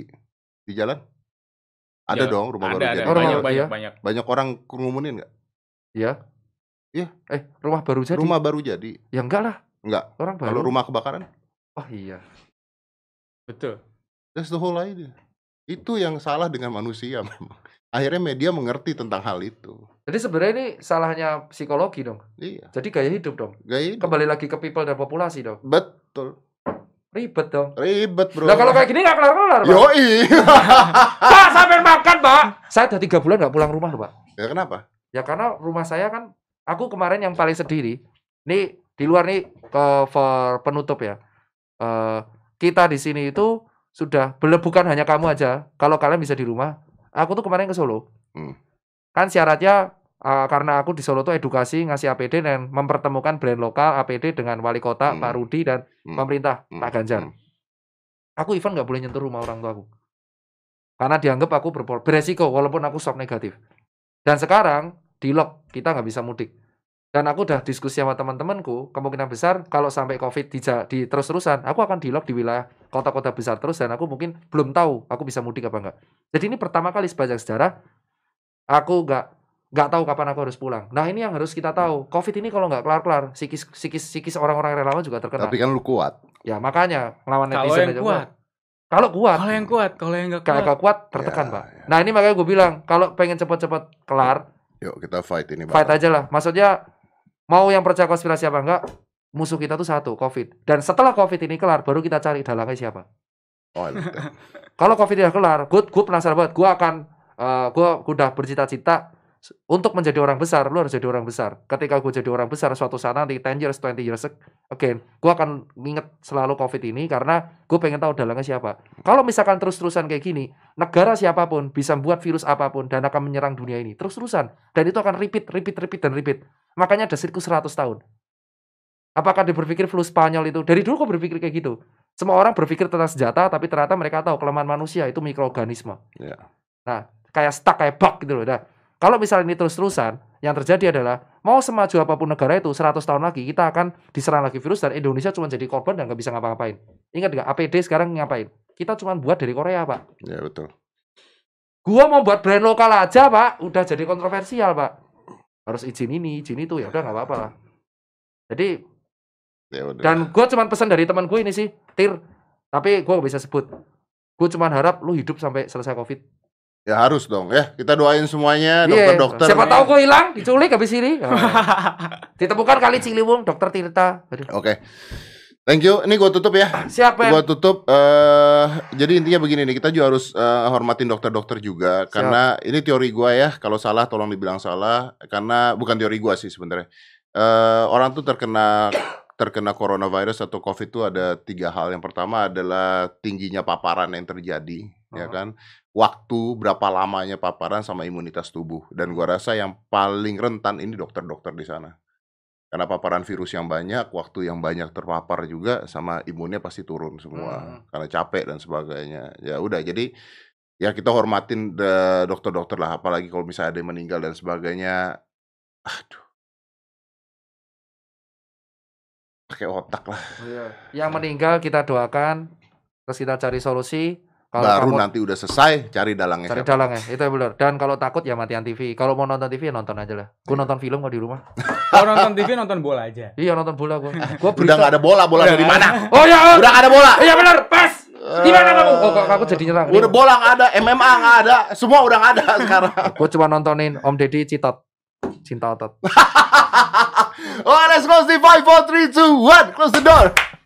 di jalan? Ada Ya, dong rumah ada, baru ada. jadi. Oh, banyak, banyak, iya. banyak. Banyak orang ngumumin nggak? Iya. Iya. Eh rumah baru jadi? Rumah baru jadi. Ya enggak lah. Enggak. Orang baru. Kalau rumah kebakaran, Oh iya. Betul. that's the whole idea. Itu yang salah dengan manusia memang. Akhirnya media mengerti tentang hal itu. Jadi sebenarnya ini salahnya psikologi dong. Iya, Jadi gaya hidup dong. gaya hidup. Kembali lagi ke people dan populasi dong. Betul. Ribet dong. Ribet, Bro. Nah kalau kayak gini nggak kelar-kelar, Pak. Yoi. Pak, sampai makan, Pak. Saya udah tiga bulan nggak pulang rumah, Pak. ya kenapa? Ya karena rumah saya kan, aku kemarin yang paling sedih nih, nih di luar nih ke for penutup ya. Eh, kita di sini itu sudah belum bukan hanya kamu aja. Kalau kalian bisa di rumah, aku tuh kemarin ke Solo. Hmm. Kan syaratnya eh, karena aku di Solo tuh edukasi ngasih APD dan mempertemukan brand lokal APD dengan wali kota Hmm. Pak Rudi dan Hmm. pemerintah Hmm. Pak Ganjar. Hmm. Aku even nggak boleh nyentuh rumah orang tua aku. Karena dianggap aku berpol- beresiko walaupun aku swab negatif. Dan sekarang di lock kita nggak bisa mudik. Dan aku udah diskusi sama teman-temanku, kemungkinan besar kalau sampai COVID di, di terus-terusan, aku akan di lock di wilayah kota-kota besar terus dan aku mungkin belum tahu aku bisa mudik apa enggak. Jadi ini pertama kali sepanjang sejarah aku nggak nggak tahu kapan aku harus pulang. Nah ini yang harus kita tahu. COVID ini kalau nggak kelar-kelar, psikis psikis psikis orang-orang relawan juga terkena. Tapi kan lu kuat. Ya makanya Kalau netizen yang aja kuat. Kalau kuat, Kalau yang kuat, kalau yang nggak kuat. gak kuat tertekan, Ya, Pak. ya. Nah, ini makanya gue bilang, kalau pengen cepet-cepet kelar, Yuk kita fight ini. fight aja lah. Maksudnya mau yang percaya konspirasi apa enggak, musuh kita tuh satu, Covid. Dan setelah Covid ini kelar, baru kita cari dalangnya siapa. Oh. Kalau Covid udah kelar, gue gue penasaran banget. Gue akan, eh gue udah bercita-cita untuk menjadi orang besar. Lu harus jadi orang besar. Ketika gue jadi orang besar, suatu saat nanti 10 years, 20 years again, gue akan nginget selalu Covid ini karena gue pengen tahu dalangnya siapa. Kalau misalkan terus-terusan kayak gini, negara siapa pun bisa buat virus apa pun dan akan menyerang dunia ini terus-terusan dan itu akan repeat, repeat, repeat dan repeat. Makanya ada siklus 100 tahun. Apakah dia berpikir flu Spanyol itu? Dari dulu kok berpikir kayak gitu. Semua orang berpikir tentang senjata, tapi ternyata mereka tahu kelemahan manusia itu mikroorganisme. Iya. Nah, kayak stuck, kayak bug gitu loh. Nah, kalau misalnya ini terus-terusan, yang terjadi adalah mau semaju apa pun negara itu 100 tahun lagi kita akan diserang lagi virus dan Indonesia cuma jadi korban dan nggak bisa ngapa-ngapain. Ingat nggak APD sekarang ngapain? Kita cuma buat dari Korea, Pak. Ya betul. Gua mau buat brand lokal aja, Pak. Udah jadi kontroversial, Pak. Harus izin ini, izin itu, ya udah nggak apa-apa lah. Jadi Ya udah. dan gue cuman pesan dari teman gue ini sih, Tir. Tapi gue gak bisa sebut. Gue cuman harap lu hidup sampai selesai COVID. Ya harus dong ya. Kita doain semuanya Iya, dokter-dokter. Siapa tahu gue hilang, diculik habis ini. Oh. Ditemukan kali Ciliwung, dokter Tirta. Oke. Thank you. Ini gue tutup ya. Siapa? Gua tutup eh jadi intinya begini nih, kita juga harus eh, hormatin dokter-dokter juga karena ini teori gua ya. Kalau salah tolong dibilang salah karena bukan teori gua sih sebenarnya. Eh orang tuh terkena terkena coronavirus atau covid itu ada tiga hal. Yang pertama adalah tingginya paparan yang terjadi, ya Oh. kan? Waktu berapa lamanya paparan sama imunitas tubuh. Dan gua rasa yang paling rentan ini dokter-dokter di sana. Karena paparan virus yang banyak, waktu yang banyak terpapar juga sama imunnya pasti turun semua Hmm. karena capek dan sebagainya. Ya udah jadi ya kita hormatin de- dokter-dokter lah apalagi kalau misalnya ada yang meninggal dan sebagainya. Aduh. Pakai otak lah. Yang meninggal kita doakan, terus kita cari solusi. Kalau Baru kamu nanti udah selesai cari dalangnya. cari dalangnya, itu yang benar. Dan kalau takut ya matian TV. Kalau mau nonton TV ya nonton aja lah. Gue Iya. nonton film kok di rumah. Kalau nonton TV nonton bola aja. Iya nonton bola gue. Gue Udah nggak ada bola, bola Udah dari mana? Oh ya, oh, Udah nggak ada bola. iya benar, pas. Di mana kamu? Oh, kok aku jadi nyerang. Udah bola nggak ada, MMA nggak ada, semua udah nggak ada sekarang. Gue cuma nontonin Om Deddy Citot. Cinta otot. Oh, let's close the 5, 4, 3, 2, 1. Close the door.